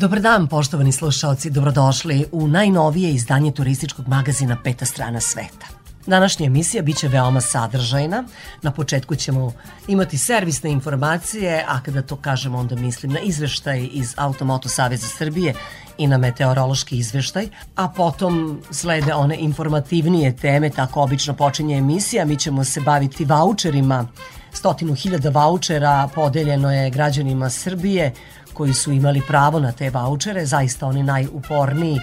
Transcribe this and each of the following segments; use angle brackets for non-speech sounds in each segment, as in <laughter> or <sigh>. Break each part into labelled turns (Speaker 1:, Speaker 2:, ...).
Speaker 1: Dobar dan, poštovani slušalci, dobrodošli u najnovije izdanje turističkog magazina Peta strana sveta. Današnja emisija biće veoma sadržajna. Na početku ćemo imati servisne informacije, a kada to kažemo onda mislim na izveštaj iz Automoto Saveza Srbije i na meteorološki izveštaj, a potom slede one informativnije teme, tako obično počinje emisija, mi ćemo se baviti voucherima, stotinu hiljada vouchera podeljeno je građanima Srbije, koji su imali pravo na te vouchere, zaista oni najuporniji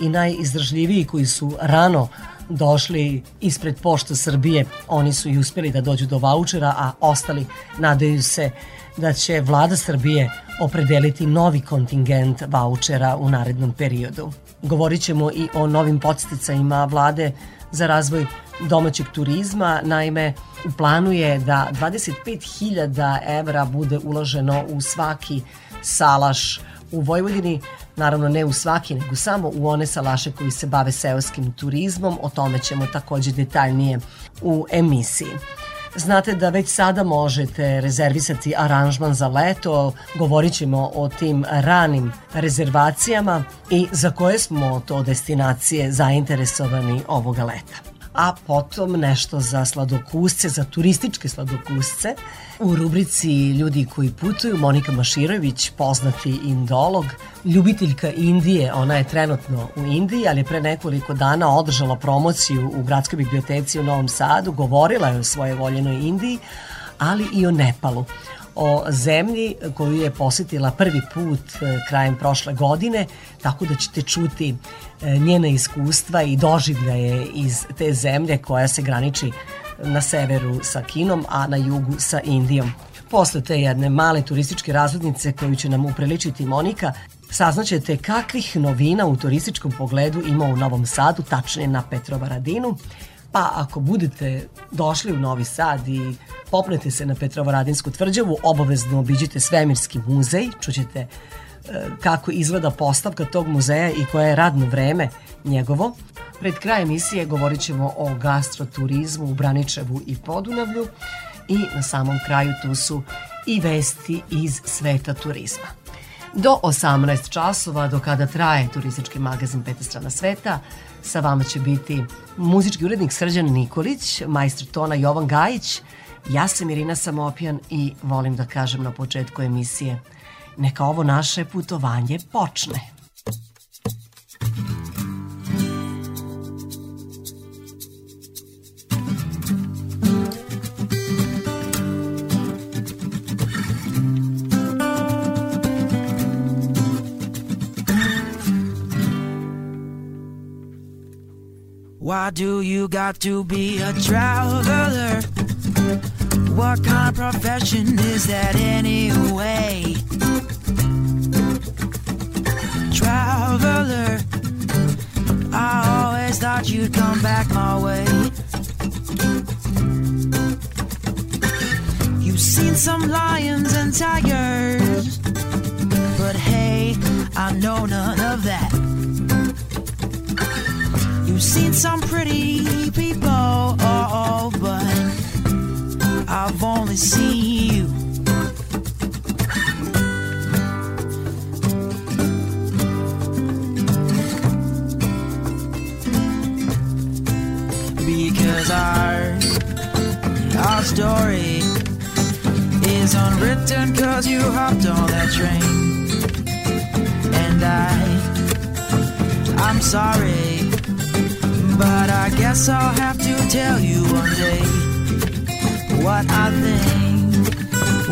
Speaker 1: i najizdržljiviji koji su rano došli ispred pošta Srbije, oni su i uspeli da dođu do vouchera, a ostali nadaju se da će vlada Srbije opredeliti novi kontingent vouchera u narednom periodu. Govorit ćemo i o novim podsticajima vlade za razvoj domaćeg turizma. Naime, u planu je da 25.000 evra bude uloženo u svaki salaš u Vojvodini, naravno ne u svaki, nego samo u one salaše koji se bave seoskim turizmom, o tome ćemo takođe detaljnije u emisiji. Znate da već sada možete rezervisati aranžman za leto, govorit ćemo o tim ranim rezervacijama i za koje smo to destinacije zainteresovani ovoga leta a potom nešto za sladokusce, za turističke sladokusce. U rubrici Ljudi koji putuju, Monika Maširović, poznati indolog, ljubiteljka Indije, ona je trenutno u Indiji, ali je pre nekoliko dana održala promociju u Gradskoj biblioteci u Novom Sadu, govorila je o svoje voljenoj Indiji, ali i o Nepalu o zemlji koju je posetila prvi put e, krajem prošle godine, tako da ćete čuti e, njene iskustva i doživljaje iz te zemlje koja se graniči na severu sa Kinom, a na jugu sa Indijom. Posle te jedne male turističke razvodnice koju će nam upriličiti Monika, saznaćete kakvih novina u turističkom pogledu ima u Novom Sadu, tačnije na Petrovaradinu, Pa ako budete došli u Novi Sad i popnete se na Petrovaradinsku tvrđavu, obavezno obiđite Svemirski muzej, čućete e, kako izgleda postavka tog muzeja i koje je radno vreme njegovo. Pred kraj emisije govorit ćemo o gastroturizmu u Braničevu i Podunavlju i na samom kraju tu su i vesti iz sveta turizma. Do 18 časova, do kada traje turistički magazin Peta strana sveta, Sa vama će biti muzički urednik Srđan Nikolić, majstor tona Jovan Gajić, ja sam Irina Samopjan i volim da kažem na početku emisije neka ovo naše putovanje počne.
Speaker 2: Why do you got to be a traveler? What kind of profession is that anyway? Traveler, I always thought you'd come back my way. You've seen some lions and tigers, but hey, I know none of that. Seen some pretty people, oh, but I've only seen you. Because our, our story is unwritten cause you hopped on that train. And I, I'm sorry but I guess I'll have to tell you one day what I think,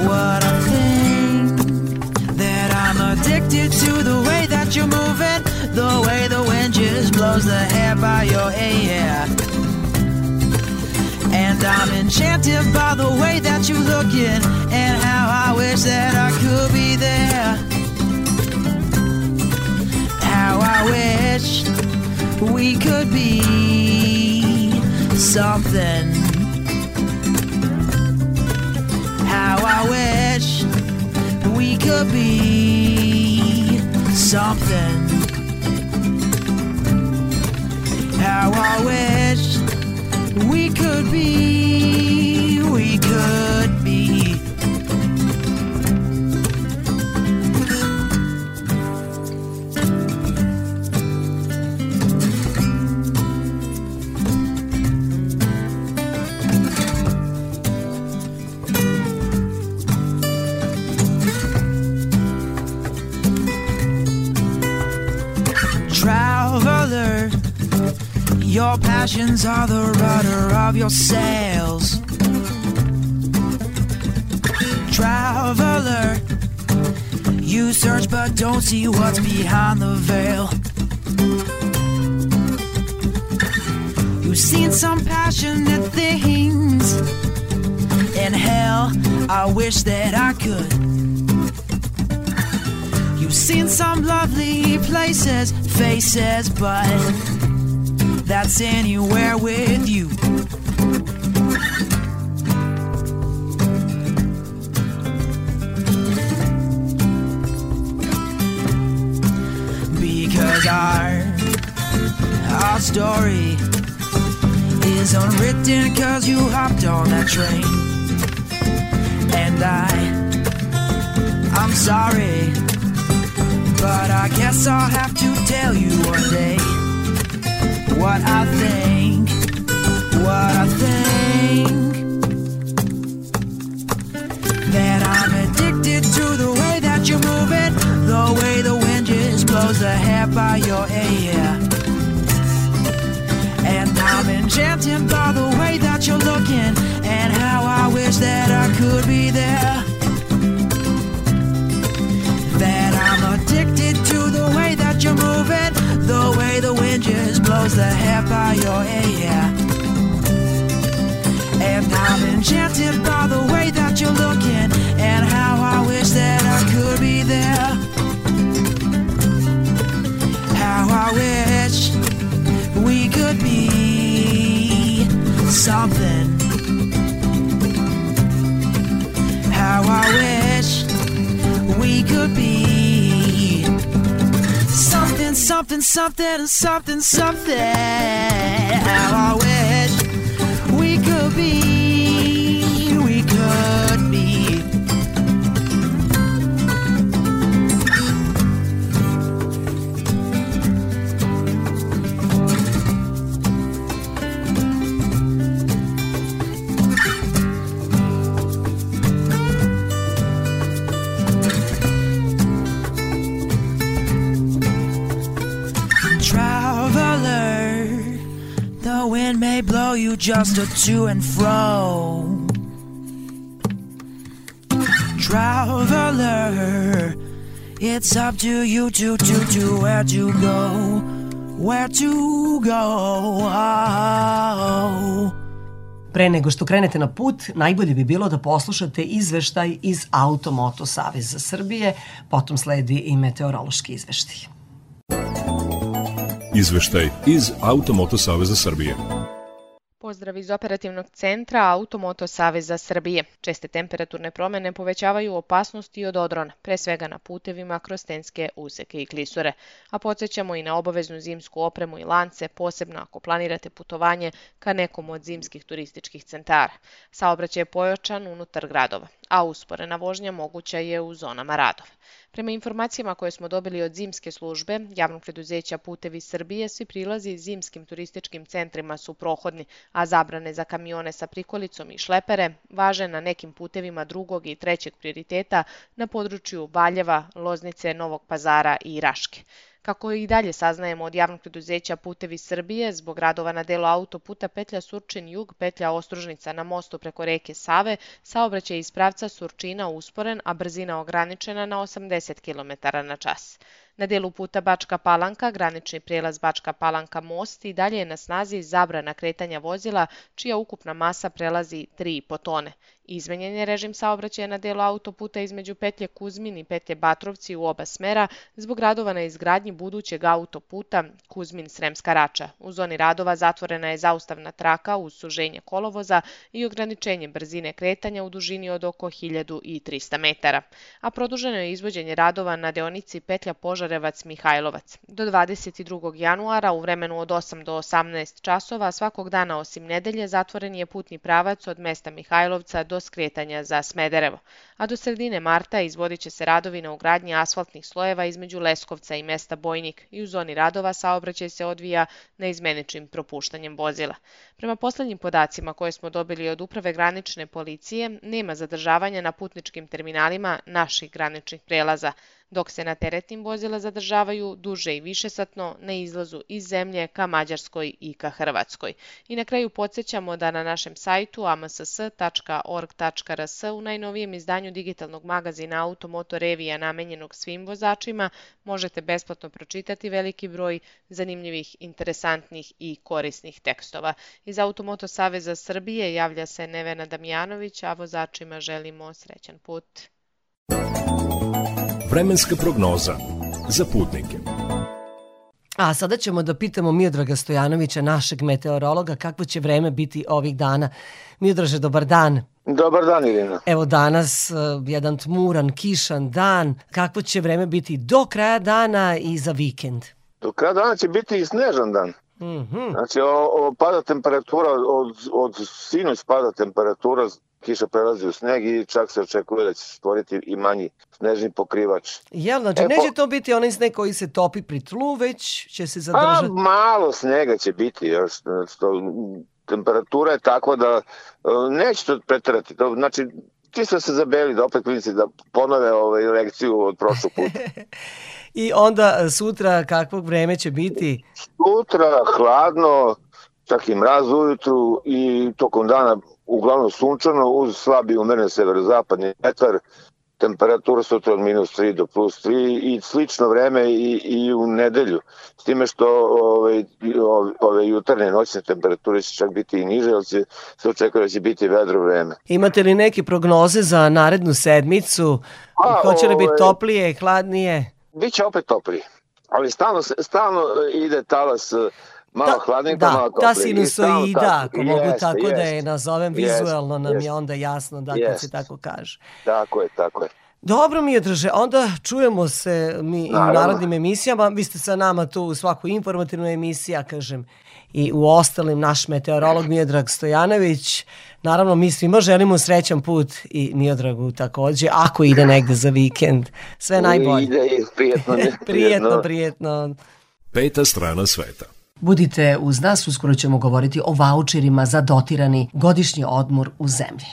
Speaker 2: what I think. That I'm addicted to the way that you're moving, the way the wind just blows the hair by your hair. And I'm enchanted by the way that you're looking, and how I wish that I could be there. How I wish we could be something. How I wish we could be something. How I wish we could be, we could your passions are the rudder of your sails. Traveler, you search but don't see what's behind the veil. You've seen some passionate things in hell. I wish that I could. You've seen some lovely places, faces, but that's anywhere with you. Because our our story is unwritten cause you hopped on that train. And I I'm sorry, but I guess I'll have to tell you one day what I think, what I think. That I'm addicted to the way that you move it, the way the wind just blows the hair by your ear. The hair by your ear. And I'm enchanted by the way that you're looking, and how I wish that I could be there. How I wish we could be something. How I wish we could be something, something, something, something, something. How I wish we could be, blow you just a to and fro. Traveler, it's up to you to to to where to go, where to go. Oh.
Speaker 1: Pre nego što krenete na put, najbolje bi bilo da poslušate izveštaj iz Automoto Saveza Srbije, potom sledi i meteorološki izveštaj.
Speaker 3: Izveštaj iz Automoto Saveza Srbije.
Speaker 4: Pozdrav iz operativnog centra Automoto Saveza Srbije. Česte temperaturne promene povećavaju opasnost i od odrona, pre svega na putevima kroz stenske useke i klisure. A podsjećamo i na obaveznu zimsku opremu i lance, posebno ako planirate putovanje ka nekom od zimskih turističkih centara. Saobraćaj je pojačan unutar gradova, a usporena vožnja moguća je u zonama radova. Prema informacijama koje smo dobili od zimske službe, javnog preduzeća Putevi Srbije, svi prilazi zimskim turističkim centrima su prohodni, a zabrane za kamione sa prikolicom i šlepere važe na nekim putevima drugog i trećeg prioriteta na području Valjeva, Loznice, Novog pazara i Raške. Kako i dalje saznajemo od javnog preduzeća Putevi Srbije, zbog radova na delu autoputa petlja Surčin jug, petlja Ostružnica na mostu preko reke Save, saobraćaj iz pravca Surčina usporen, a brzina ograničena na 80 km na čas. Na delu puta Bačka Palanka, granični prijelaz Bačka Palanka most i dalje je na snazi zabrana kretanja vozila čija ukupna masa prelazi 3,5 tone. Izmenjen je režim saobraćaja na delu autoputa između petlje Kuzmin i petlje Batrovci u oba smera zbog radova na izgradnji budućeg autoputa Kuzmin-Sremska Rača. U zoni radova zatvorena je zaustavna traka uz suženje kolovoza i ograničenje brzine kretanja u dužini od oko 1300 metara, a produženo je izvođenje radova na deonici petlja Požarevac-Mihajlovac. Do 22. januara u vremenu od 8 do 18 časova svakog dana osim nedelje zatvoren je putni pravac od mesta Mihajlovca do skretanja za Smederevo, a do sredine marta izvodit će se radovi na ugradnji asfaltnih slojeva između Leskovca i mesta Bojnik i u zoni radova saobraćaj se odvija neizmeničnim propuštanjem vozila. Prema poslednjim podacima koje smo dobili od Uprave granične policije, nema zadržavanja na putničkim terminalima naših graničnih prelaza, dok se na teretnim vozila zadržavaju duže i višesatno na izlazu iz zemlje ka Mađarskoj i ka Hrvatskoj. I na kraju podsjećamo da na našem sajtu amss.org.rs u najnovijem izdanju digitalnog magazina Automoto Revija namenjenog svim vozačima možete besplatno pročitati veliki broj zanimljivih, interesantnih i korisnih tekstova. Iz Automoto Saveza Srbije javlja se Nevena Damjanović, a vozačima želimo srećan put.
Speaker 3: Vremenska prognoza za putnike.
Speaker 1: A sada ćemo da pitamo Miodraga Stojanovića, našeg meteorologa, kakvo će vreme biti ovih dana. Miodraže, dobar dan.
Speaker 5: Dobar dan, Irina.
Speaker 1: Evo danas uh, jedan tmuran, kišan dan. Kakvo će vreme biti do kraja dana i za vikend?
Speaker 5: Do kraja dana će biti i snežan dan.
Speaker 1: Mm -hmm.
Speaker 5: Znači, o, o, pada temperatura, od, od sinoć pada temperatura kiša prelazi u sneg i čak se očekuje da će se stvoriti i manji snežni pokrivač.
Speaker 1: Jel, znači
Speaker 5: E,
Speaker 1: neće
Speaker 5: po-
Speaker 1: to biti onaj sneg koji se topi pri tlu, već će se
Speaker 5: A
Speaker 1: zadržati.
Speaker 5: malo snega će biti još. Što, temperatura je takva da e, neće to preterati. To, znači, čisto se zabeli da opet klinici da ponove ovaj lekciju od prošlog puta. <laughs>
Speaker 1: I onda sutra kakvog vreme će biti?
Speaker 5: Sutra hladno, čak i mraz ujutru i tokom dana uglavnom sunčano uz slabi umeren severozapadni vetar, temperatura sutra od minus 3 do plus 3 i slično vreme i, i u nedelju. S time što ove, ove, ove jutarnje noćne temperature će čak biti i niže, ali će, se očekuje da će biti vedro vreme.
Speaker 1: Imate li neke prognoze za narednu sedmicu?
Speaker 5: A,
Speaker 1: Hoće li biti
Speaker 5: ovaj-
Speaker 1: toplije, hladnije?
Speaker 5: Biće opet toplije, ali stalno, stalno ide talas e, malo
Speaker 1: Da,
Speaker 5: hladnije,
Speaker 1: da,
Speaker 5: malo
Speaker 1: ta
Speaker 5: toplije. Stalno
Speaker 1: sinusoida,
Speaker 5: tako.
Speaker 1: ako mogu
Speaker 5: Jeste,
Speaker 1: tako da je nazovem,
Speaker 5: Jeste,
Speaker 1: vizuelno nam je onda jasno da kad
Speaker 5: Jeste.
Speaker 1: se tako kaže.
Speaker 5: Tako je, tako je.
Speaker 1: Dobro mi je drže, onda čujemo se mi i u
Speaker 5: Naravno.
Speaker 1: narodnim emisijama, vi ste sa nama tu u svakoj informativnoj emisiji, ja kažem i u ostalim naš meteorolog Miodrag Stojanović. Naravno, mi svima želimo srećan put i Miodragu takođe, ako ide negde za vikend. Sve najbolje.
Speaker 5: Ide i prijetno. <laughs>
Speaker 1: Prijetno, prijetno.
Speaker 3: Peta strana sveta.
Speaker 1: Budite uz nas, uskoro ćemo govoriti o vaučerima za dotirani godišnji odmor u zemlji.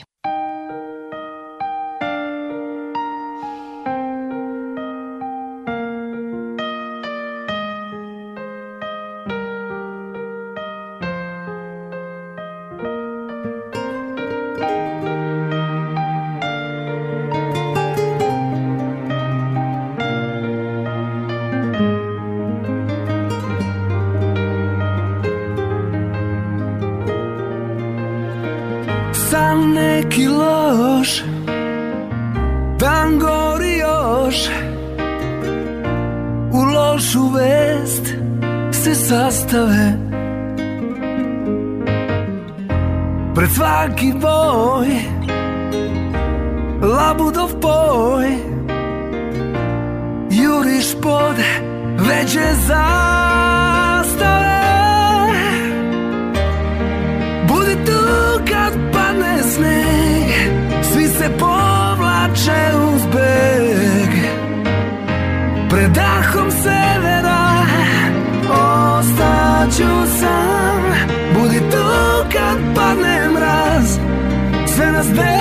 Speaker 6: Sve nas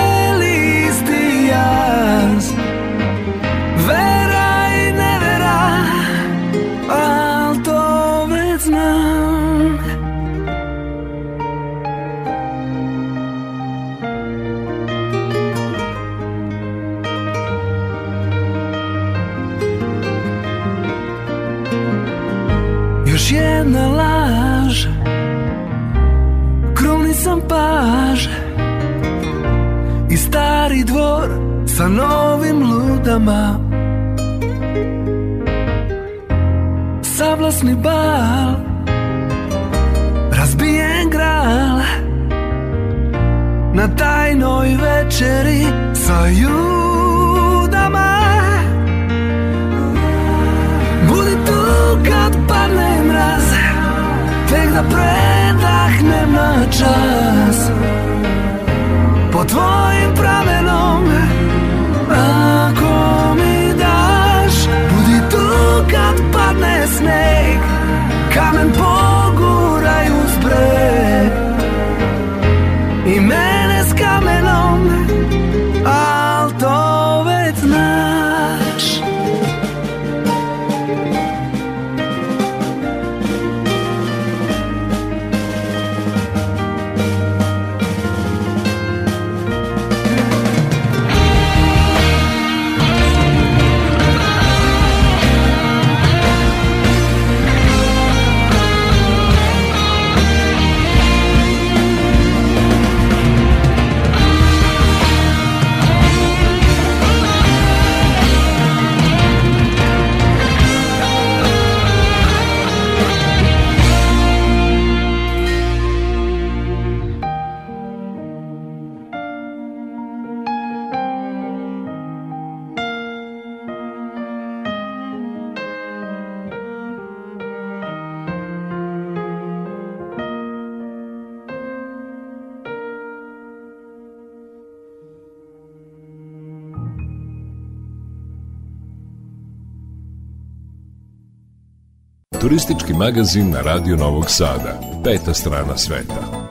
Speaker 3: magazin na Radio Novog Sada. Peta strana sveta.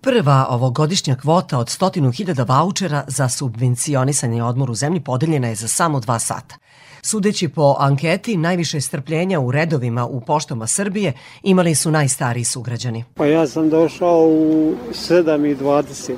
Speaker 1: Prva ovogodišnja kvota od 100.000 vaučera za subvencionisanje odmor u zemlji podeljena je za samo dva sata. Sudeći po anketi, najviše strpljenja u redovima u poštama Srbije imali su najstariji sugrađani.
Speaker 7: Pa ja sam došao u 7.20,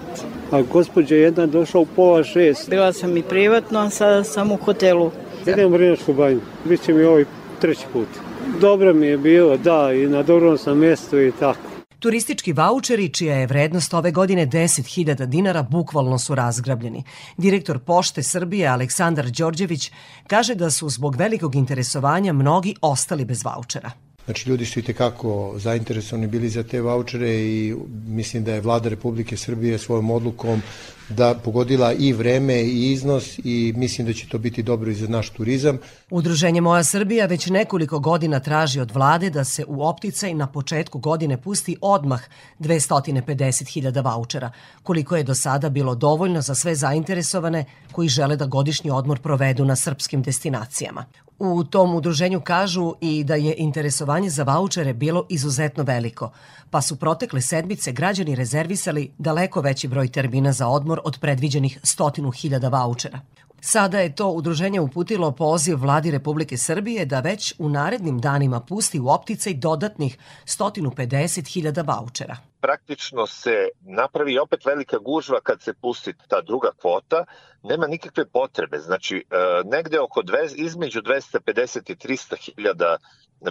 Speaker 7: a gospođa jedna došla u pola šest.
Speaker 8: Bila sam i privatno, a sada sam u hotelu.
Speaker 7: Idem u Vrnjačku banju, bit će mi ovaj treći put. Dobro mi je bilo, da, i na dobrom sam mjestu i tako.
Speaker 1: Turistički vaučeri, čija je vrednost ove godine 10.000 dinara, bukvalno su razgrabljeni. Direktor Pošte Srbije Aleksandar Đorđević kaže da su zbog velikog interesovanja mnogi ostali bez vaučera.
Speaker 9: Znači, ljudi su i tekako zainteresovani bili za te vouchere i mislim da je vlada Republike Srbije svojom odlukom da pogodila i vreme i iznos i mislim da će to biti dobro i za naš turizam.
Speaker 1: Udruženje Moja Srbija već nekoliko godina traži od vlade da se u opticaj na početku godine pusti odmah 250.000 vouchera, koliko je do sada bilo dovoljno za sve zainteresovane koji žele da godišnji odmor provedu na srpskim destinacijama. U tom udruženju kažu i da je interesovanje za vaučere bilo izuzetno veliko, pa su protekle sedmice građani rezervisali daleko veći broj termina za odmor od predviđenih stotinu hiljada vaučera. Sada je to udruženje uputilo poziv vladi Republike Srbije da već u narednim danima pusti u opticaj dodatnih 150.000 vaučera.
Speaker 5: Praktično se napravi opet velika gužva kad se pusti ta druga kvota, nema nikakve potrebe. Znači, e, negde oko dve, između 250 i 300 hiljada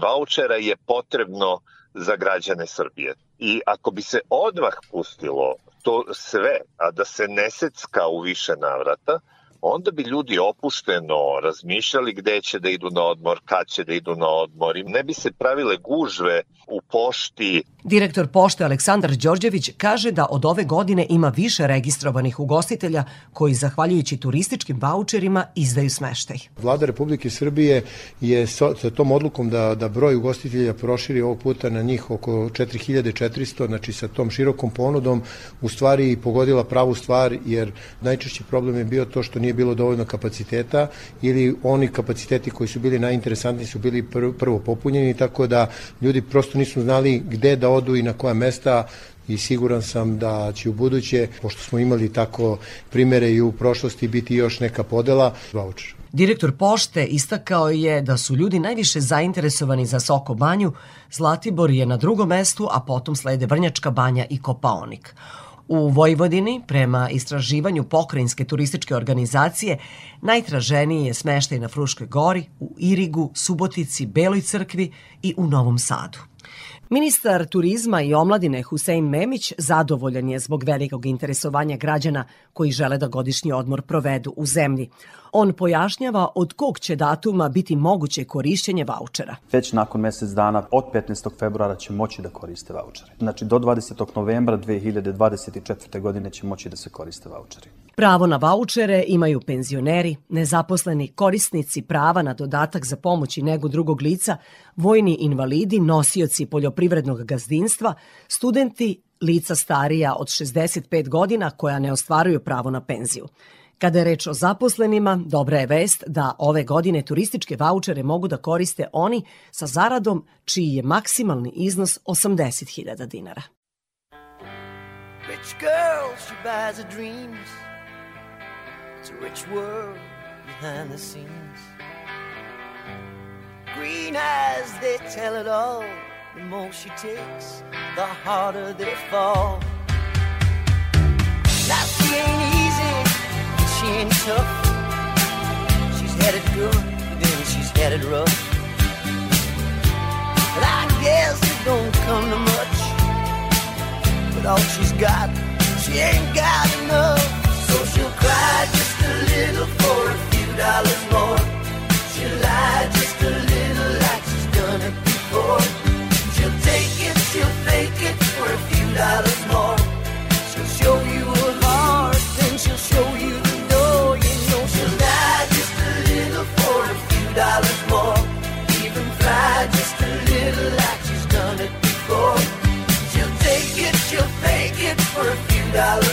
Speaker 5: vaučera je potrebno za građane Srbije. I ako bi se odmah pustilo to sve, a da se ne secka u više navrata, onda bi ljudi opušteno razmišljali gde će da idu na odmor, kad će da idu na odmor i ne bi se pravile gužve u pošti.
Speaker 1: Direktor pošte Aleksandar Đorđević kaže da od ove godine ima više registrovanih ugostitelja koji, zahvaljujući turističkim voucherima, izdaju smeštaj.
Speaker 9: Vlada Republike Srbije je sa tom odlukom da, da broj ugostitelja proširi ovog puta na njih oko 4400, znači sa tom širokom ponudom, u stvari pogodila pravu stvar, jer najčešći problem je bio to što nije bilo dovoljno kapaciteta ili oni kapaciteti koji su bili najinteresantniji su bili prvo popunjeni, tako da ljudi prosto nisu znali gde da odu i na koja mesta i siguran sam da će u buduće, pošto smo imali tako primere i u prošlosti, biti još neka podela voucher.
Speaker 1: Direktor pošte istakao je da su ljudi najviše zainteresovani za Soko banju, Zlatibor je na drugom mestu, a potom slede Vrnjačka banja i Kopaonik. U Vojvodini, prema istraživanju pokrajinske turističke organizacije, najtraženiji je smeštaj na Fruškoj gori, u Irigu, Subotici, Beloj crkvi i u Novom Sadu.
Speaker 3: Ministar turizma i omladine Husein Memić zadovoljan je zbog velikog interesovanja građana koji žele da godišnji odmor provedu u zemlji. On pojašnjava od kog će datuma biti moguće korišćenje vaučera.
Speaker 10: Već nakon mesec dana od 15. februara će moći da koriste vaučere. Znači do 20. novembra 2024. godine će moći da se koriste vaučeri.
Speaker 3: Pravo na vaučere imaju penzioneri, nezaposleni korisnici prava na dodatak za pomoć i negu drugog lica, vojni invalidi, nosioci poljoprivrednog gazdinstva, studenti, lica starija od 65 godina koja ne ostvaruju pravo na penziju. Kada je reč o zaposlenima, dobra je vest da ove godine turističke vaučere mogu da koriste oni sa zaradom čiji je maksimalni iznos 80.000 dinara. Rich girl, she buys her dreams. It's a rich world behind the scenes. Green eyes, they tell it all. The more she takes, the harder they fall. Life, she ain't she ain't tough. She's had it good, then she's had it rough. But I guess it don't come to much. But all she's got, she ain't got enough. So she'll cry just a little for a few dollars more. She'll lie just a little like she's done it before. She'll take it, she'll fake it for a few dollars dollar.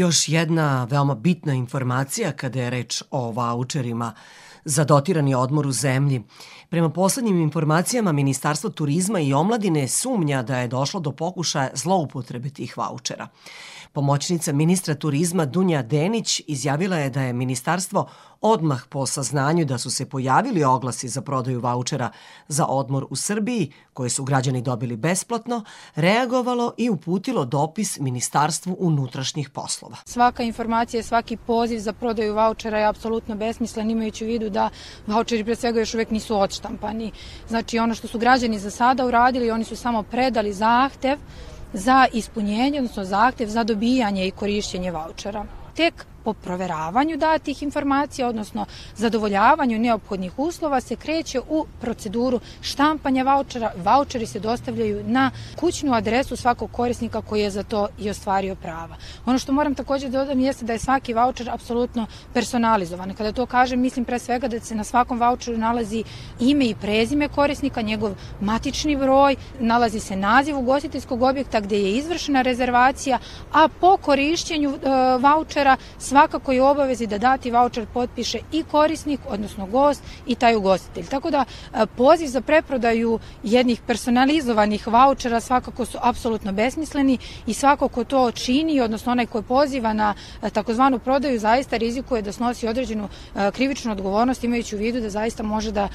Speaker 3: Još jedna veoma bitna informacija kada je reč o vaučerima za dotirani odmor u zemlji. Prema poslednjim informacijama Ministarstvo turizma i omladine sumnja da je došlo do pokušaja zloupotrebe tih vaučera. Pomoćnica ministra turizma Dunja Denić izjavila je da je ministarstvo odmah po saznanju da su se pojavili oglasi za prodaju vaučera za odmor u Srbiji, koje su građani dobili besplatno, reagovalo i uputilo dopis Ministarstvu unutrašnjih poslova.
Speaker 11: Svaka informacija, svaki poziv za prodaju vaučera je apsolutno besmislen, imajući u vidu da vaučeri pre svega još uvek nisu odštampani. Znači ono što su građani za sada uradili, oni su samo predali zahtev za ispunjenje, odnosno zahtev za dobijanje i korišćenje vouchera. Tek po proveravanju datih informacija, odnosno zadovoljavanju neophodnih uslova se kreće u proceduru štampanja vouchera. Voucheri se dostavljaju na kućnu adresu svakog korisnika koji je za to i ostvario prava. Ono što moram takođe da dodam jeste da je svaki voucher apsolutno personalizovan. Kada to kažem, mislim pre svega da se na svakom voucheru nalazi ime i prezime korisnika, njegov matični broj, nalazi se naziv ugostiteljskog objekta gde je izvršena rezervacija, a po korišćenju e, vouchera svakako je u obavezi da dati voucher potpiše i korisnik, odnosno gost i taj ugostitelj. Tako da e, poziv za preprodaju jednih personalizovanih vouchera svakako su apsolutno besmisleni i svako ko to čini, odnosno onaj ko poziva na e, takozvanu prodaju, zaista rizikuje da snosi određenu e, krivičnu odgovornost imajući u vidu da zaista može da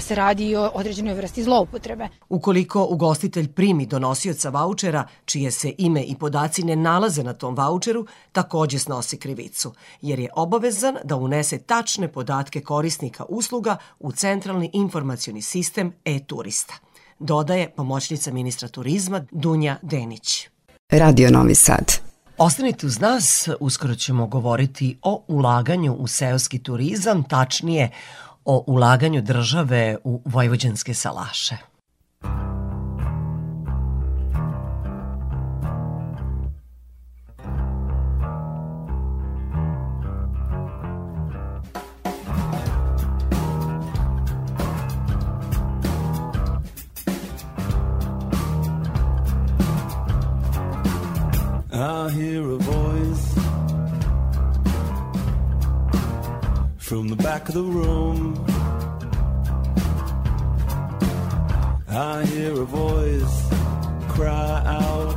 Speaker 11: se radi i o određenoj vrsti zloupotrebe.
Speaker 1: Ukoliko ugostitelj primi donosioca vouchera, čije se ime i podaci ne nalaze na tom voucheru, takođe snosi krivicu licu, jer je obavezan da unese tačne podatke korisnika usluga u centralni informacioni sistem e-turista. Dodaje pomoćnica ministra turizma Dunja Denić.
Speaker 12: Radio Novi Sad.
Speaker 1: Ostanite uz nas, uskoro ćemo govoriti o ulaganju u seoski turizam, tačnije o ulaganju države u vojvođanske salaše.
Speaker 13: I hear a voice from the back of the room. I hear a voice cry out,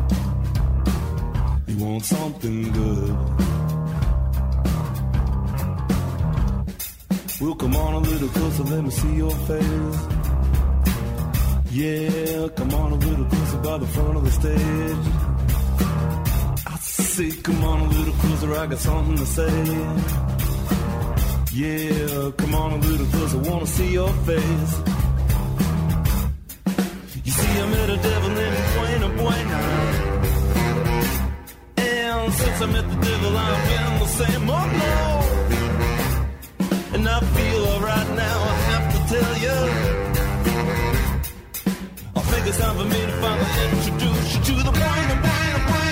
Speaker 13: You want something good? Well, come on a little closer, let me see your face. Yeah, come on a little closer by the front of the stage say, come on a little closer, I got something to say. Yeah, come on a little closer, I wanna see your face. You see, I met a devil named Buena Buena. And since I met the devil, I've been the same, oh no. And I feel alright now, I have to tell you. I think it's time for me to finally introduce you to the Buena Buena Buena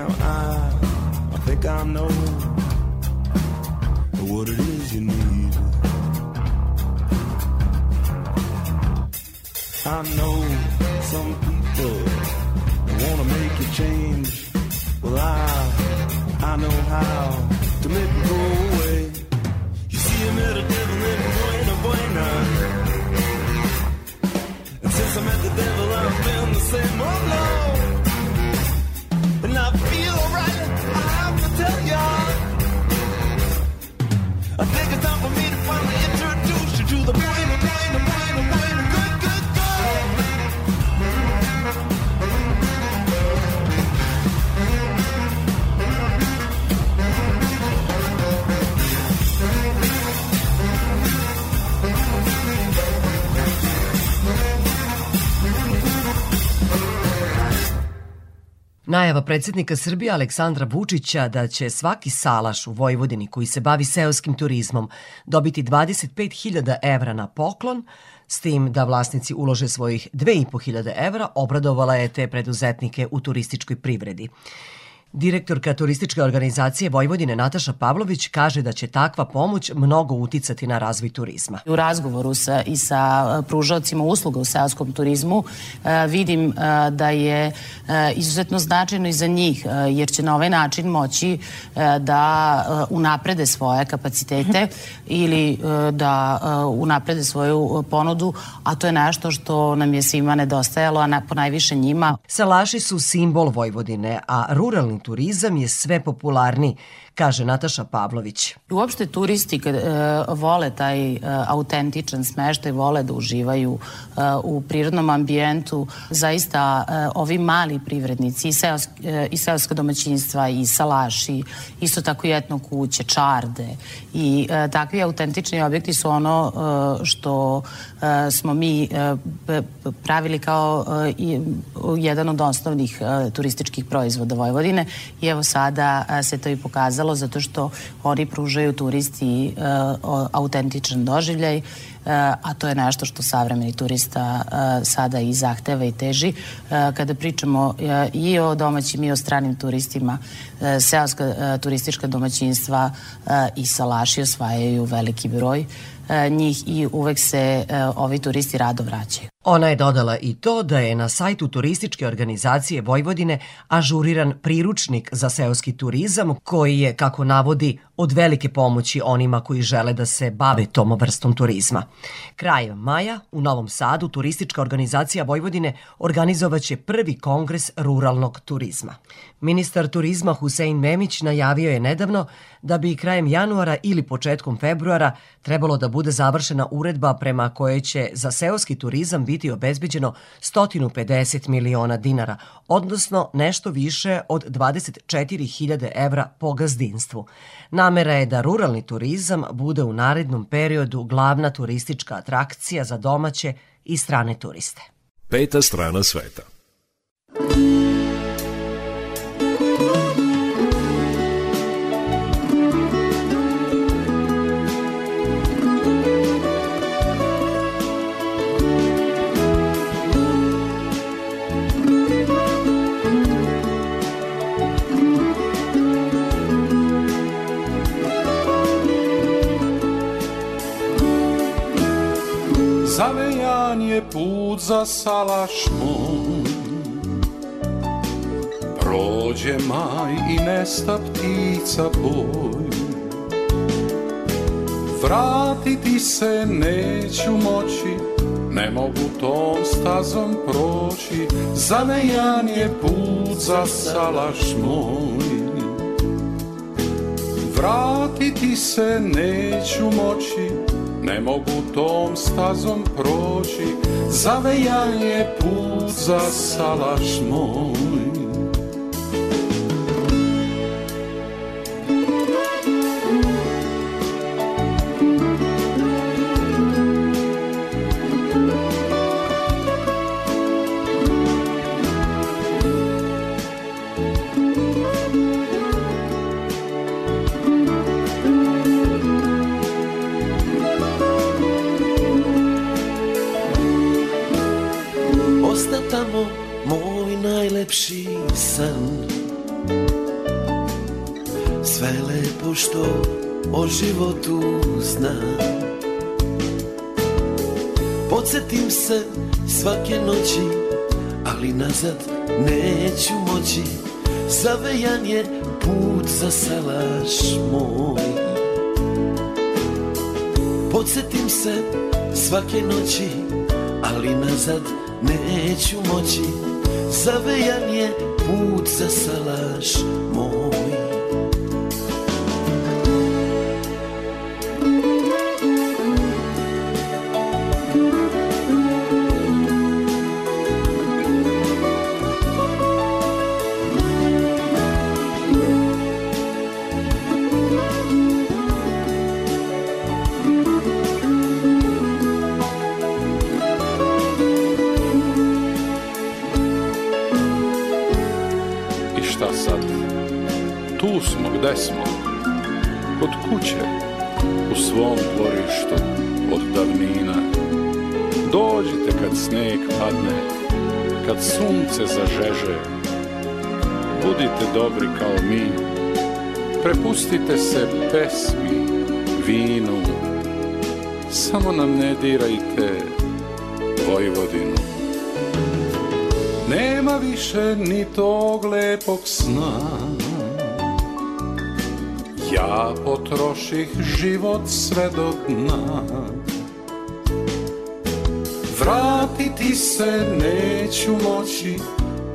Speaker 13: now I, I think I know what it is you need. I know some people wanna make a change. Well, I, I know how to make it go away. You see, I met a devil named Buena Buena. And since I met the devil, I've been the same. Oh, no.
Speaker 1: Najava predsednika Srbije Aleksandra Vučića da će svaki salaš u Vojvodini koji se bavi seoskim turizmom dobiti 25.000 evra na poklon, s tim da vlasnici ulože svojih 2.500 evra, obradovala je te preduzetnike u turističkoj privredi. Direktorka turističke organizacije Vojvodine Nataša Pavlović kaže da će takva pomoć mnogo uticati na razvoj turizma.
Speaker 14: U razgovoru sa, i sa e, pružaocima usluga u seoskom turizmu e, vidim e, da je izuzetno značajno i za njih, jer će na ovaj način moći da unaprede svoje kapacitete ili da unaprede svoju ponudu, a to je nešto što nam je svima nedostajalo, a na, po najviše njima.
Speaker 1: Salaši su simbol Vojvodine, a ruralni turizam je sve popularniji, kaže Nataša Pavlović.
Speaker 14: Uopšte turisti kad e, vole taj e, autentičan smeštaj, vole da uživaju e, u prirodnom ambijentu, zaista e, ovi mali privrednici i, seos, e, i seoska domaćinstva i salaši, isto tako i etno kuće, čarde i e, takvi autentični objekti su ono e, što e, smo mi e, pravili kao e, jedan od osnovnih e, turističkih proizvoda Vojvodine i evo sada e, se to i pokazalo zato što oni pružaju turisti e, autentičan doživljaj e, a to je nešto što savremeni turista e, sada i zahteva i teži. Kada pričamo i o domaćim i o stranim turistima, seoska turistička domaćinstva i salaši osvajaju veliki broj njih i uvek se ovi turisti rado vraćaju.
Speaker 1: Ona je dodala i to da je na sajtu turističke organizacije Vojvodine ažuriran priručnik za seoski turizam koji je, kako navodi, od velike pomoći onima koji žele da se bave tom vrstom turizma. Krajem maja u Novom Sadu turistička organizacija Vojvodine organizovaće prvi kongres ruralnog turizma. Ministar turizma Husein Memić najavio je nedavno da bi krajem januara ili početkom februara trebalo da bude završena uredba prema kojoj će za seoski turizam biti obezbeđeno 150 miliona dinara, odnosno nešto više od 24.000 evra po gazdinstvu. Namera je da ruralni turizam bude u narednom periodu glavna turistička atrakcija za domaće i strane turiste.
Speaker 3: Peta strana sveta.
Speaker 15: Zavejan je put za salaš moj Prođe maj i nesta ptica boj. Vratiti se neću moći Ne mogu tom stazom proći. Zavejan je put za salaš moj Vratiti se neću moći ne mogu tom stazom proći, zavejan je put za salaš moj.
Speaker 16: Lepo što o životu znam. Podsjetim se svake noći Ali nazad neću moći. Zavejan je put za salaš moj. Podsjetim se svake noći ali nazad neću moći. Zavejan je put za salaš moj
Speaker 15: dobri kao mi, prepustite se pesmi, vinu, samo nam ne dirajte Vojvodinu. Nema više ni tog lepog sna, ja potroših život sve do dna. Vratiti se neću moći,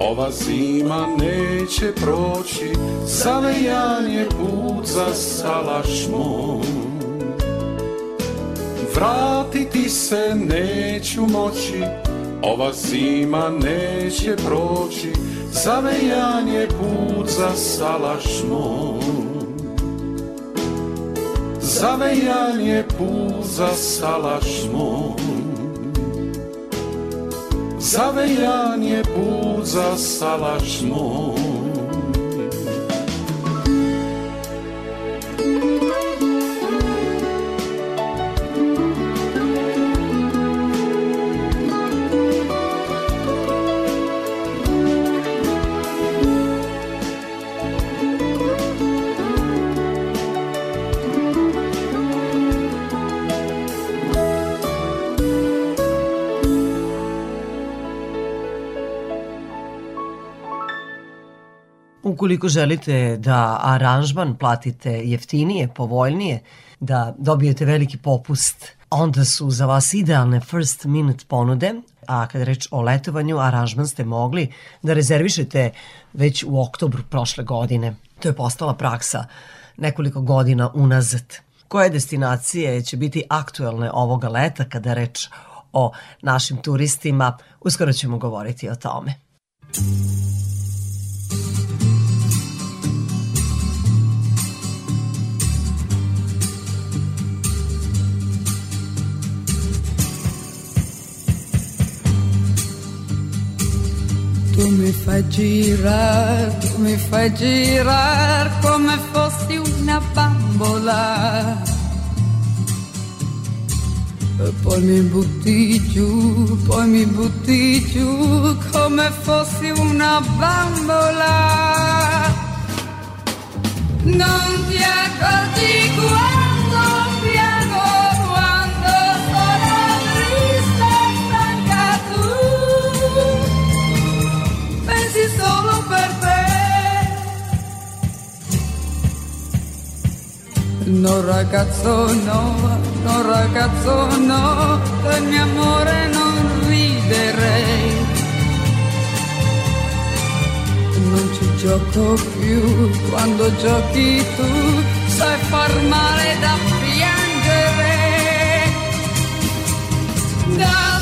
Speaker 15: ova zima neće proći, zavejan je put za salaš moj. Vratiti se neću moći, ova zima neće proći, zavejan je put za salaš moj. Zavejan je put za salaš moj. Zavejan je put za
Speaker 1: Ukoliko želite da aranžman platite jeftinije, povoljnije, da dobijete veliki popust, onda su za vas idealne first minute ponude, a kada reč o letovanju, aranžman ste mogli da rezervišete već u oktobru prošle godine. To je postala praksa nekoliko godina unazad. Koje destinacije će biti aktuelne ovoga leta kada reč o našim turistima? Uskoro ćemo govoriti o tome.
Speaker 17: Tu mi fai girare, tu mi fai girare come fossi una bambola. E poi mi butti giù, poi mi butti giù come fossi una bambola. Non ti accorgi quando No ragazzo no, no ragazzo no, del mio amore non riderei. Non ci gioco più, quando giochi tu sai far male da piangere. Da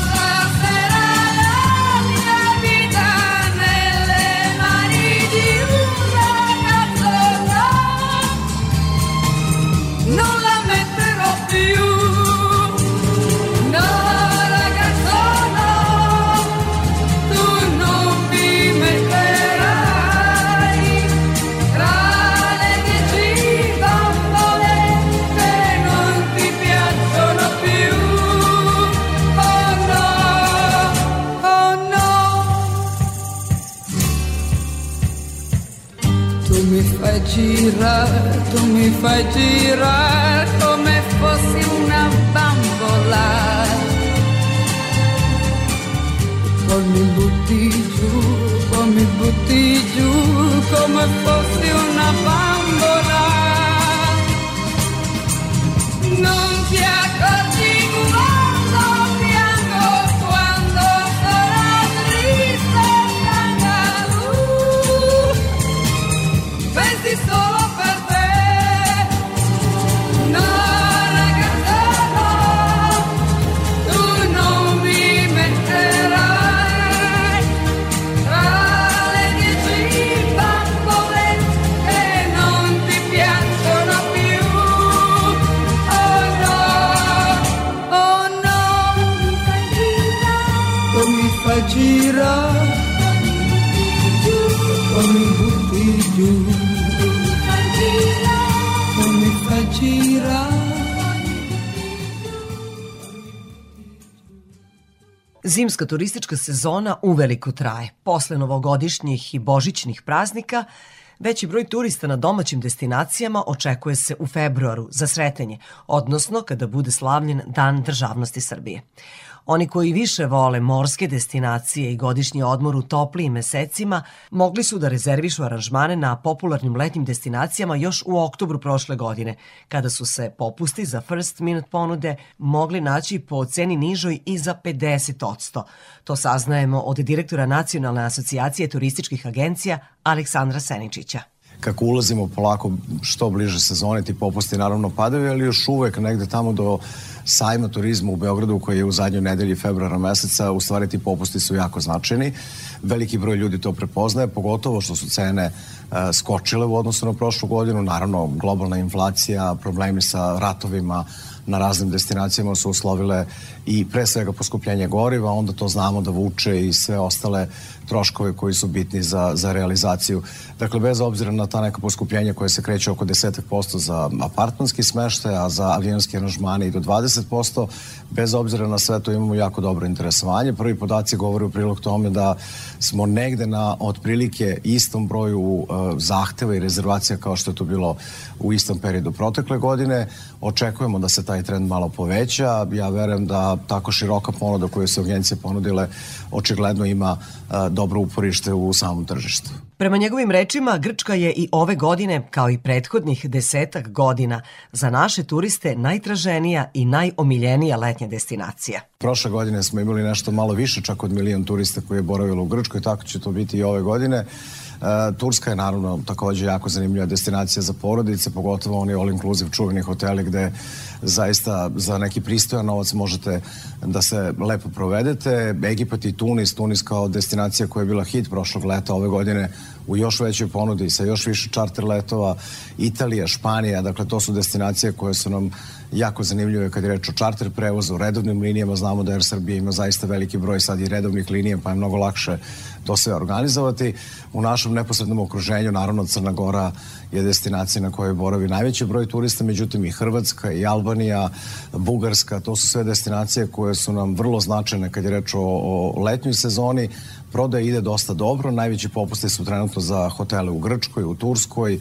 Speaker 17: girare, tu mi fai girare come fossi una bambola. Poi mi butti giù, poi mi butti giù come fossi una bambola. Non ti
Speaker 1: Zimska turistička sezona uveliko traje. Posle novogodišnjih i božićnih praznika, veći broj turista na domaćim destinacijama očekuje se u februaru za sretenje, odnosno kada bude slavljen Dan državnosti Srbije. Oni koji više vole morske destinacije i godišnji odmor u toplijim mesecima mogli su da rezervišu aranžmane na popularnim letnjim destinacijama još u oktobru prošle godine, kada su se popusti za first minute ponude mogli naći po ceni nižoj i za 50%. To saznajemo od direktora Nacionalne asocijacije turističkih agencija Aleksandra Seničića
Speaker 18: kako ulazimo polako što bliže sezone, ti popusti naravno padaju, ali još uvek negde tamo do sajma turizma u Beogradu koji je u zadnjoj nedelji februara meseca, u stvari ti popusti su jako značajni. Veliki broj ljudi to prepoznaje, pogotovo što su cene e, skočile u odnosu na prošlu godinu. Naravno, globalna inflacija, problemi sa ratovima, na raznim destinacijama su uslovile i pre svega poskupljenje goriva, onda to znamo da vuče i sve ostale troškove koji su bitni za, za realizaciju. Dakle, bez obzira na ta neka poskupljenja koje se kreće oko 10% za apartmanski smeštaj, a za avionski aranžmane i do 20%, bez obzira na sve to imamo jako dobro interesovanje. Prvi podaci govore u prilog tome da smo negde na otprilike istom broju uh, zahteva i rezervacija kao što je to bilo u istom periodu protekle godine. Očekujemo da se taj trend malo poveća. Ja verujem da tako široka ponuda koju su agencije ponudile očigledno ima uh, dobro uporište u samom tržištu.
Speaker 1: Prema njegovim rečima, Grčka je i ove godine, kao i prethodnih desetak godina, za naše turiste najtraženija i najomiljenija letnja destinacija.
Speaker 18: Prošle godine smo imali nešto malo više, čak od milion turista koji je boravilo u Grčkoj, tako će to biti i ove godine. E, Turska je naravno takođe jako zanimljiva destinacija za porodice, pogotovo oni all inclusive čuveni hoteli gde zaista za neki pristojan novac možete da se lepo provedete. Egipat i Tunis, Tunis kao destinacija koja je bila hit prošlog leta ove godine u još većoj ponudi sa još više čarter letova, Italija, Španija, dakle to su destinacije koje su nam jako zanimljive kad je reč o čarter prevozu, redovnim linijama, znamo da Air Srbija ima zaista veliki broj sad i redovnih linija, pa je mnogo lakše to sve organizovati. U našem neposrednom okruženju, naravno Crna Gora je destinacija na kojoj boravi najveći broj turista, međutim i Hrvatska i Albanija, Bugarska, to su sve destinacije koje su nam vrlo značajne kad je reč o, o letnjoj sezoni. Prodaja ide dosta dobro, najveći popusti su trenutno za hotele u Grčkoj, u Turskoj,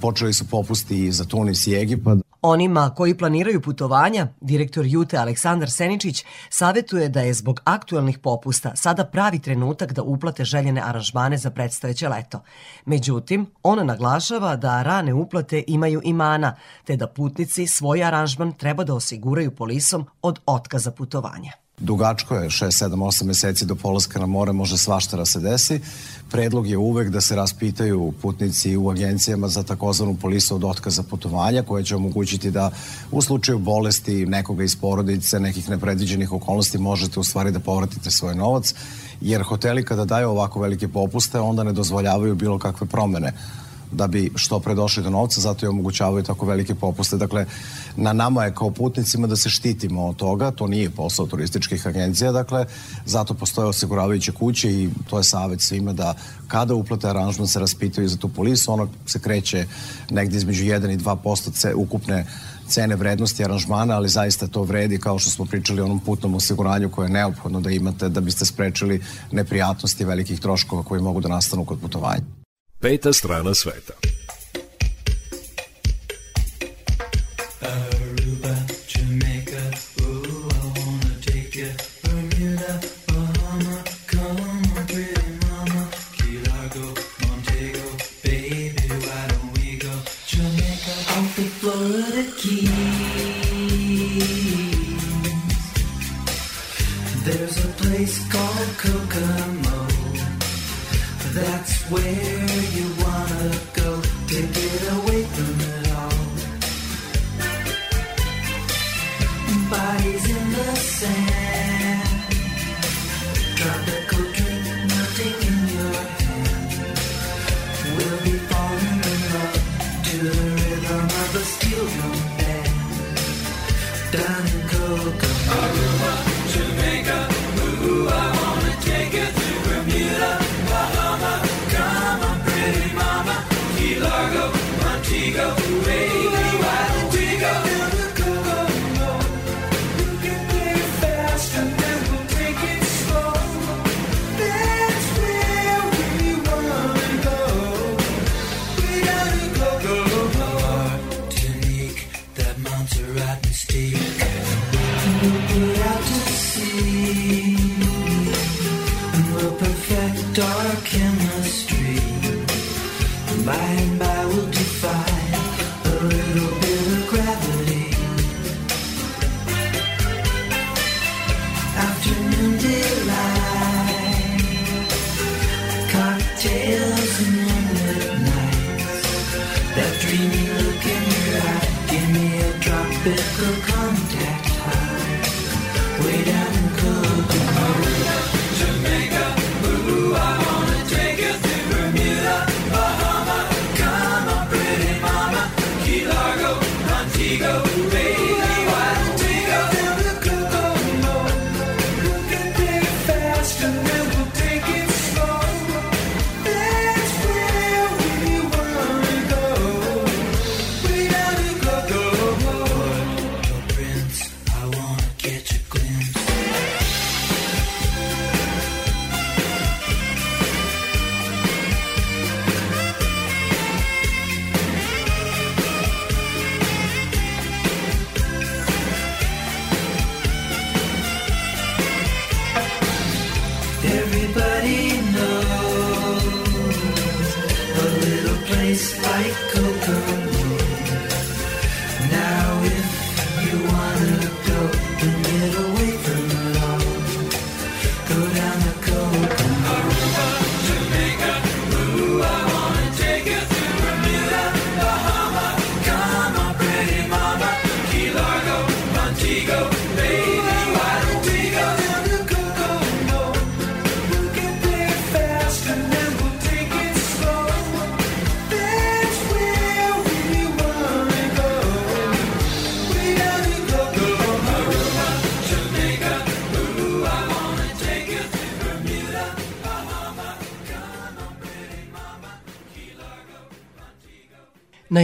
Speaker 18: počeli su popusti i za Tunis i Egipat.
Speaker 1: Onima koji planiraju putovanja, direktor Jute Aleksandar Seničić savetuje da je zbog aktuelnih popusta sada pravi trenutak da uplate željene aranžmane za predstojeće leto. Međutim, ona naglašava da rane uplate imaju i mana, te da putnici svoj aranžman treba da osiguraju polisom od otkaza putovanja.
Speaker 18: Dugačko je 6, 7, 8 meseci do polaska na more, može svašta da se desi. Predlog je uvek da se raspitaju putnici u agencijama za takozvanu polisu od otkaza putovanja, koja će omogućiti da u slučaju bolesti nekoga iz porodice, nekih nepredviđenih okolnosti, možete u stvari da povratite svoj novac, jer hoteli kada daju ovako velike popuste, onda ne dozvoljavaju bilo kakve promene da bi što pre došli do novca, zato i omogućavaju tako velike popuste. Dakle, na nama je kao putnicima da se štitimo od toga, to nije posao turističkih agencija, dakle, zato postoje osiguravajuće kuće i to je savet svima da kada uplate aranžman se raspitaju za tu polisu, ono se kreće negde između 1 i 2% ukupne cene vrednosti aranžmana, ali zaista to vredi kao što smo pričali o onom putnom osiguranju koje je neophodno da imate da biste sprečili neprijatnosti velikih troškova koji mogu da nastanu kod putovanja.
Speaker 3: Peta strana sveta.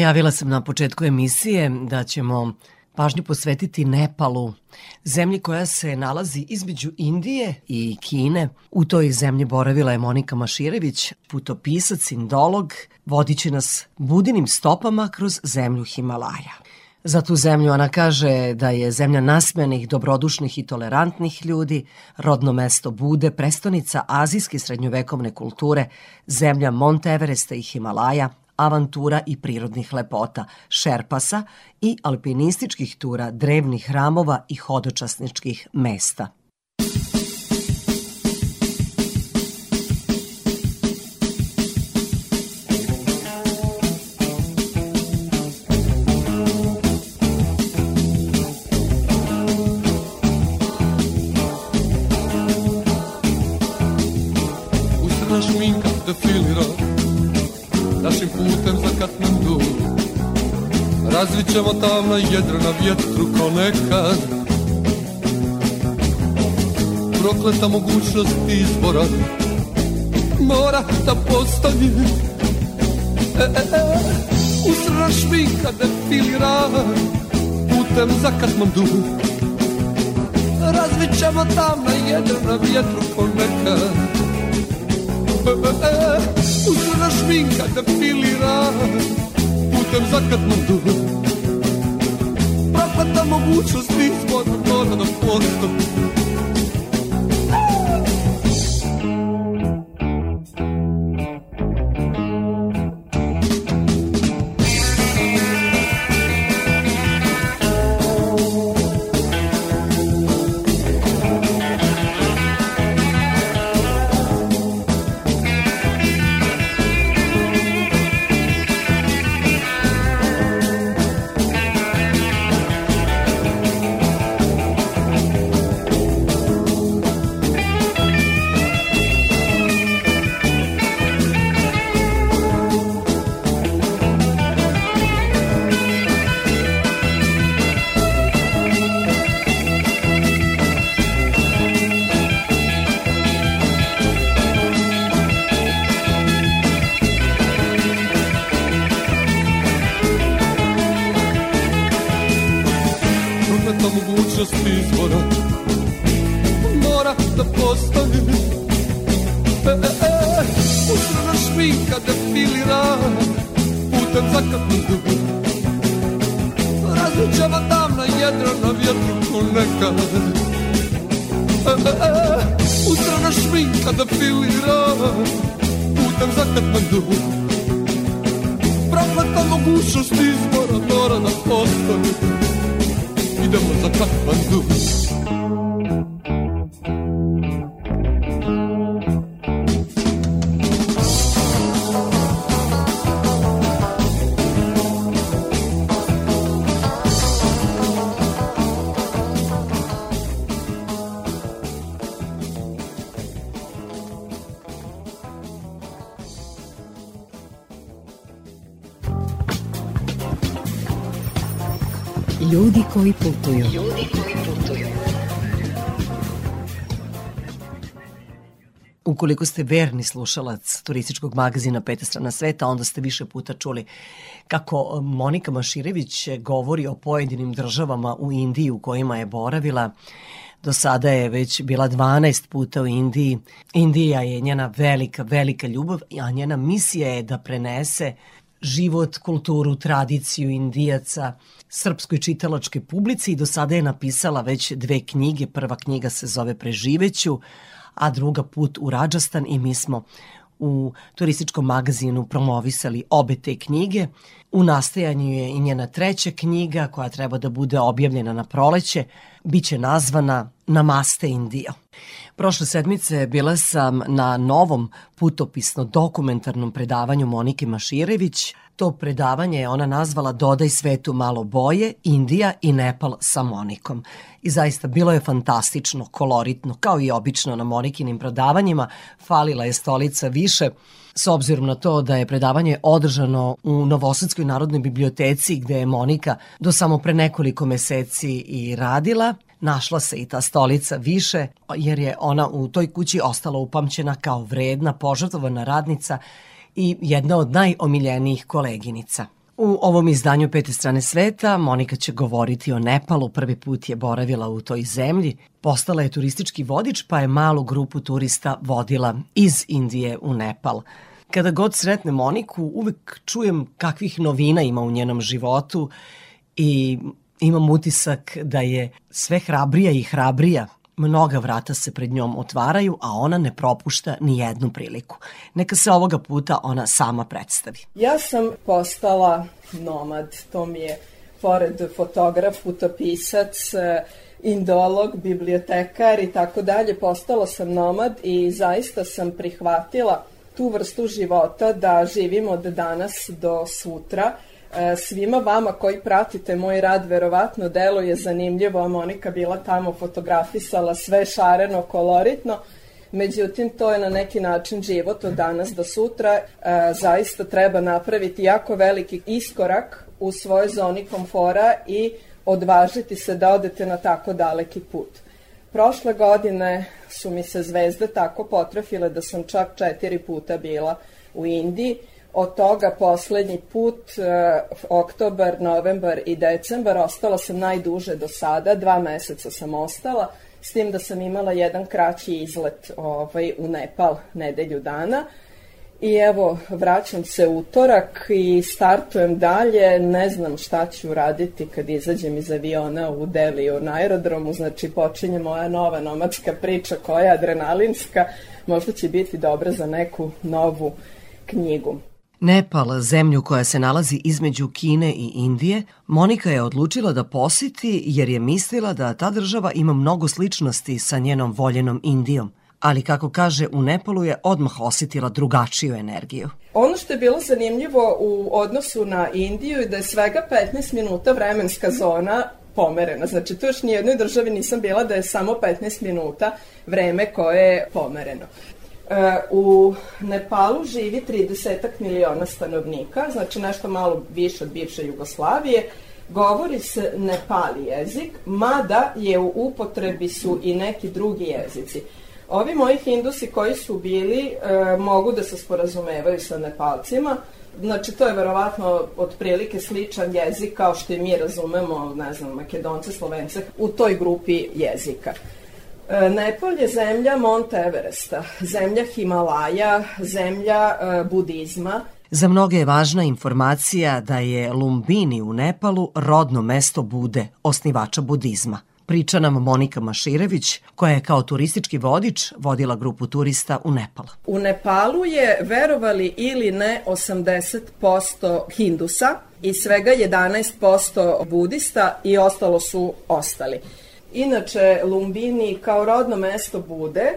Speaker 1: Najavila sam na početku emisije da ćemo pažnju posvetiti Nepalu, zemlji koja se nalazi između Indije i Kine. U toj zemlji boravila je Monika Maširević, putopisac, indolog, vodit će nas budinim stopama kroz zemlju Himalaja. Za tu zemlju ona kaže da je zemlja nasmejanih, dobrodušnih i tolerantnih ljudi, rodno mesto Bude, prestonica azijske srednjovekovne kulture, zemlja Monte Everesta i Himalaja, avantura i prirodnih lepota, šerpasa i alpinističkih tura, drevnih hramova i hodočasničkih mesta.
Speaker 19: Ćemo tamna jedra na vjetru ko nekad. Prokleta mogućnost izbora Mora da postoji e, e, e. Usrna šminka defilira Putem za Katmandu Razvit ćemo tamna jedra na vjetru ko nekad. Usrana šminka defilira Putem za Katmandu Prokleta mogućnost izbora mora da postoji
Speaker 1: Ukoliko ste verni slušalac turističkog magazina Peta strana sveta, onda ste više puta čuli kako Monika Maširević govori o pojedinim državama u Indiji u kojima je boravila. Do sada je već bila 12 puta u Indiji. Indija je njena velika, velika ljubav, a njena misija je da prenese život, kulturu, tradiciju indijaca srpskoj čitalačkoj publici i do sada je napisala već dve knjige. Prva knjiga se zove Preživeću, a druga Put u Rađastan i mi smo u turističkom magazinu promovisali obe te knjige. U nastajanju je i njena treća knjiga koja treba da bude objavljena na proleće. Biće nazvana Namaste Indio. Prošle sedmice bila sam na novom putopisno dokumentarnom predavanju Monike Maširević. To predavanje je ona nazvala Dodaj svetu malo boje, Indija i Nepal sa Monikom. I zaista bilo je fantastično, koloritno, kao i obično na Monikinim predavanjima. Falila je stolica više, s obzirom na to da je predavanje održano u Novosadskoj narodnoj biblioteci gde je Monika do samo pre nekoliko meseci i radila, našla se i ta stolica više jer je ona u toj kući ostala upamćena kao vredna, požrtvovana radnica i jedna od najomiljenijih koleginica. U ovom izdanju Pete strane sveta Monika će govoriti o Nepalu. Prvi put je boravila u toj zemlji. Postala je turistički vodič pa je malu grupu turista vodila iz Indije u Nepal. Kada god sretne Moniku, uvek čujem kakvih novina ima u njenom životu i imam utisak da je sve hrabrija i hrabrija Mnoga vrata se pred njom otvaraju, a ona ne propušta ni jednu priliku. Neka se ovoga puta ona sama predstavi.
Speaker 20: Ja sam postala nomad, to mi je pored fotograf, putopisac, eh, indolog, bibliotekar i tako dalje, postala sam nomad i zaista sam prihvatila tu vrstu života da živim od danas do sutra, svima vama koji pratite moj rad verovatno delo je zanimljivo, a Monika bila tamo fotografisala sve šareno, koloritno, međutim to je na neki način život od danas do sutra, e, zaista treba napraviti jako veliki iskorak u svojoj zoni komfora i odvažiti se da odete na tako daleki put. Prošle godine su mi se zvezde tako potrefile da sam čak četiri puta bila u Indiji, Od toga poslednji put, e, oktobar, novembar i decembar, ostala sam najduže do sada, dva meseca sam ostala, s tim da sam imala jedan kraći izlet ovaj, u Nepal nedelju dana. I evo, vraćam se utorak i startujem dalje, ne znam šta ću raditi kad izađem iz aviona u Deliju na aerodromu, znači počinje moja nova nomadska priča koja je adrenalinska, možda će biti dobra za neku novu knjigu.
Speaker 1: Nepal, zemlju koja se nalazi između Kine i Indije, Monika je odlučila da poseti jer je mislila da ta država ima mnogo sličnosti sa njenom voljenom Indijom. Ali kako kaže, u Nepalu je odmah osetila drugačiju energiju.
Speaker 20: Ono što je bilo zanimljivo u odnosu na Indiju je da je svega 15 minuta vremenska zona pomerena. Znači, tu još nijednoj državi nisam bila da je samo 15 minuta vreme koje je pomereno. E, u Nepalu živi 30 miliona stanovnika, znači nešto malo više od bivše Jugoslavije. Govori se Nepali jezik, mada je u upotrebi su i neki drugi jezici. Ovi moji hindusi koji su bili e, mogu da se sporazumevaju sa Nepalcima, znači to je verovatno otprilike sličan jezik kao što i mi razumemo, ne znam, makedonce, slovence u toj grupi jezika. E, Nepal je zemlja Monte Everesta, zemlja Himalaja, zemlja e, budizma.
Speaker 1: Za mnoge je važna informacija da je Lumbini u Nepalu rodno mesto Bude, osnivača budizma. Priča nam Monika Maširević, koja je kao turistički vodič vodila grupu turista u Nepal.
Speaker 20: U Nepalu je, verovali ili ne, 80% hindusa i svega 11% budista i ostalo su ostali. Inače, Lumbini kao rodno mesto Bude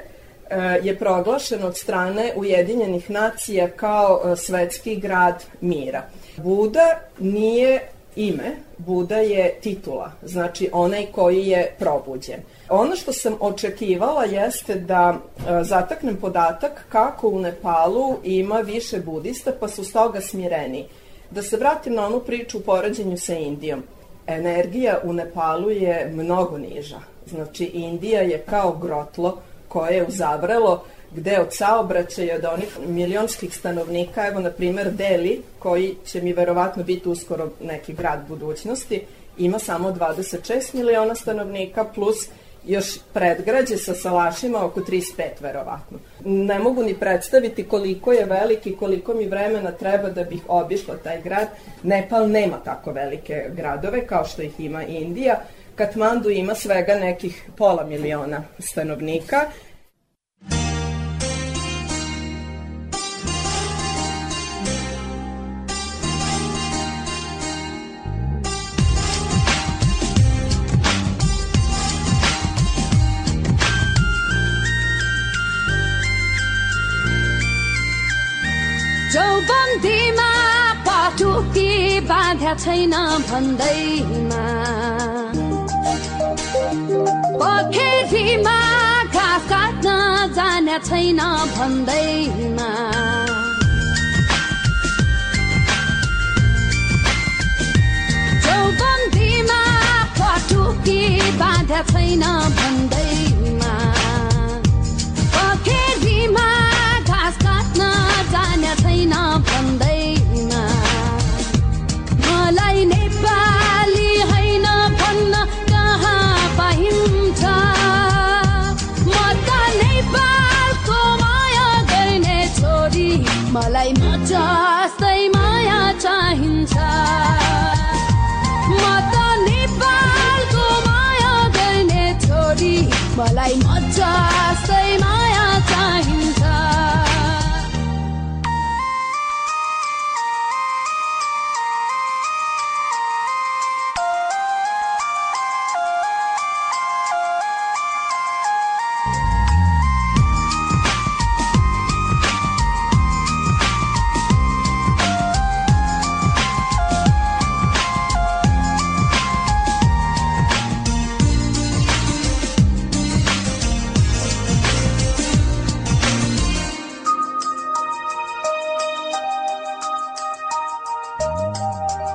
Speaker 20: e, je proglašen od strane Ujedinjenih nacija kao e, svetski grad mira. Buda nije ime, Buda je titula, znači onaj koji je probuđen. Ono što sam očekivala jeste da e, zataknem podatak kako u Nepalu ima više budista pa su stoga smireni. Da se vratim na onu priču u poređenju sa Indijom. Energija u Nepalu je mnogo niža. Znači Indija je kao grotlo koje je uzavrelo gde od saobraćaja od onih milionskih stanovnika, evo na primer Deli, koji će mi verovatno biti uskoro neki grad budućnosti, ima samo 26 miliona stanovnika plus još predgrađe sa salašima oko 35 verovatno. Ne mogu ni predstaviti koliko je veliki, koliko mi vremena treba da bih obišla taj grad. Nepal nema tako velike gradove kao što ih ima Indija. Katmandu ima svega nekih pola miliona stanovnika
Speaker 21: चौबन्दीमा पटुकी बाँध्या छैन भन्दैमा। पखेरीमा घाँस काट्न जाने छैन भन्दैमा। चौबन्दीमा पटुकी बाँध्या छैन भन्दैमा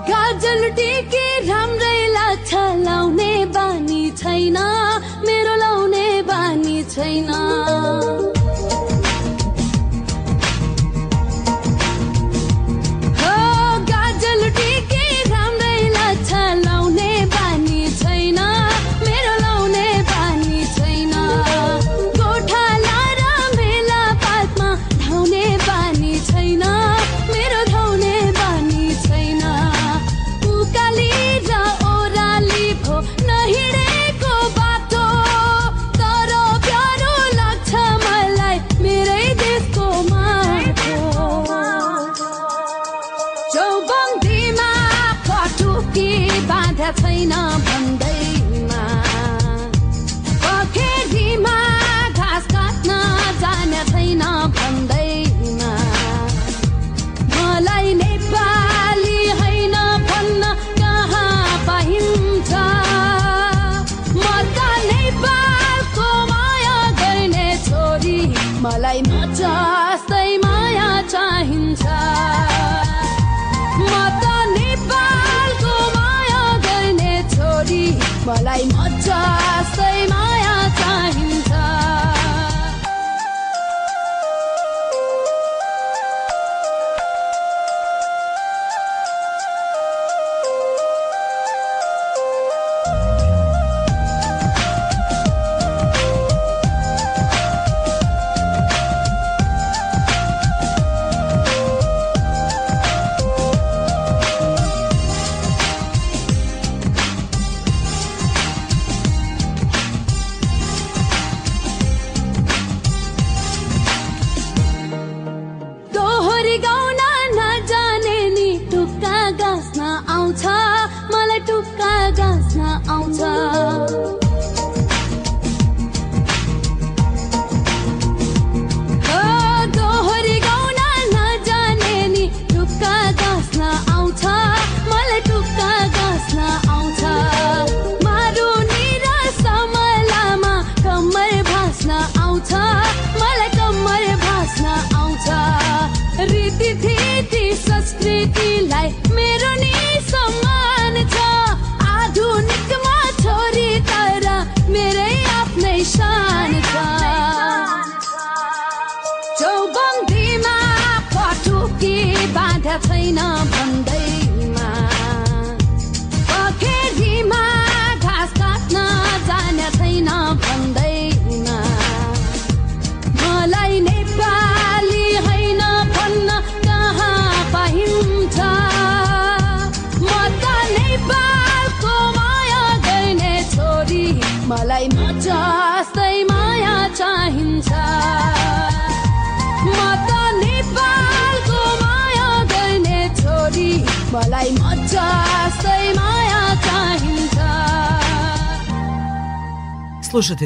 Speaker 21: गाजल टिकी राम्रै लाग्छ लाउने बानी छैन मेरो लाउने बानी छैन।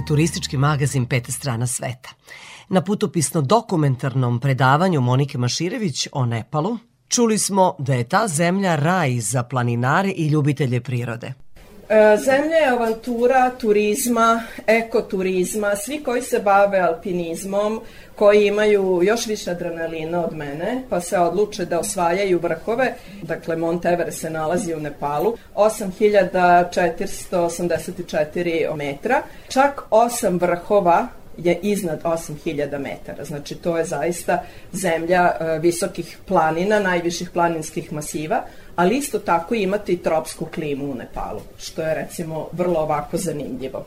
Speaker 1: Turistički magazin Peta strana sveta. Na putopisno-dokumentarnom predavanju Monike Maširević o Nepalu čuli smo da je ta zemlja raj za planinare i ljubitelje prirode.
Speaker 20: E, Zemlja je avantura, turizma, ekoturizma, svi koji se bave alpinizmom, koji imaju još više adrenalina od mene, pa se odluče da osvajaju vrhove. Dakle, Mont Everest se nalazi u Nepalu, 8484 metra, čak osam vrhova je iznad 8000 metara. Znači, to je zaista zemlja e, visokih planina, najviših planinskih masiva, ali isto tako imate i tropsku klimu u Nepalu, što je recimo vrlo ovako zanimljivo.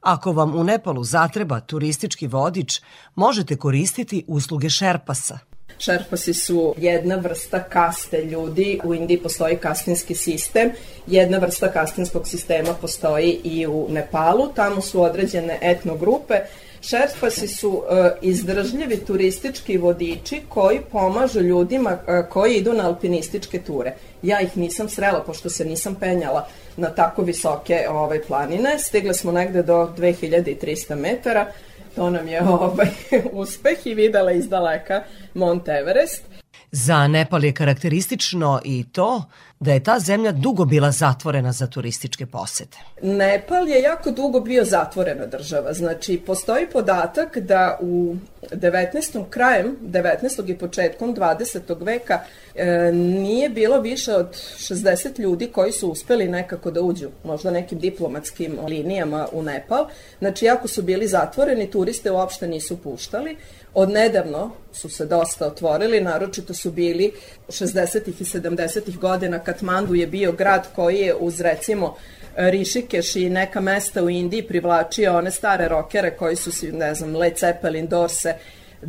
Speaker 1: Ako vam u Nepalu zatreba turistički vodič, možete koristiti usluge Šerpasa.
Speaker 20: Šerpasi su jedna vrsta kaste ljudi. U Indiji postoji kastinski sistem. Jedna vrsta kastinskog sistema postoji i u Nepalu. Tamo su određene etnogrupe. Šerpasi su e, izdržljivi turistički vodiči koji pomažu ljudima e, koji idu na alpinističke ture. Ja ih nisam srela pošto se nisam penjala na tako visoke ovaj, planine. Stigle smo negde do 2300 metara. To nam je ovaj, <laughs> uspeh i videla iz daleka Mont Everest.
Speaker 1: Za Nepal je karakteristično i to da je ta zemlja dugo bila zatvorena za turističke posete.
Speaker 20: Nepal je jako dugo bio zatvorena država. Znači, postoji podatak da u 19. krajem 19. i početkom 20. veka e, nije bilo više od 60 ljudi koji su uspeli nekako da uđu, možda nekim diplomatskim linijama u Nepal. Znači, jako su bili zatvoreni, turiste uopšte nisu puštali. Od nedavno su se dosta otvorili, naročito su bili 60. i 70. godina Katmandu je bio grad koji je uz recimo Rišikeš i neka mesta u Indiji privlačio one stare rokere koji su si, ne znam, Led Zeppelin, Dorse,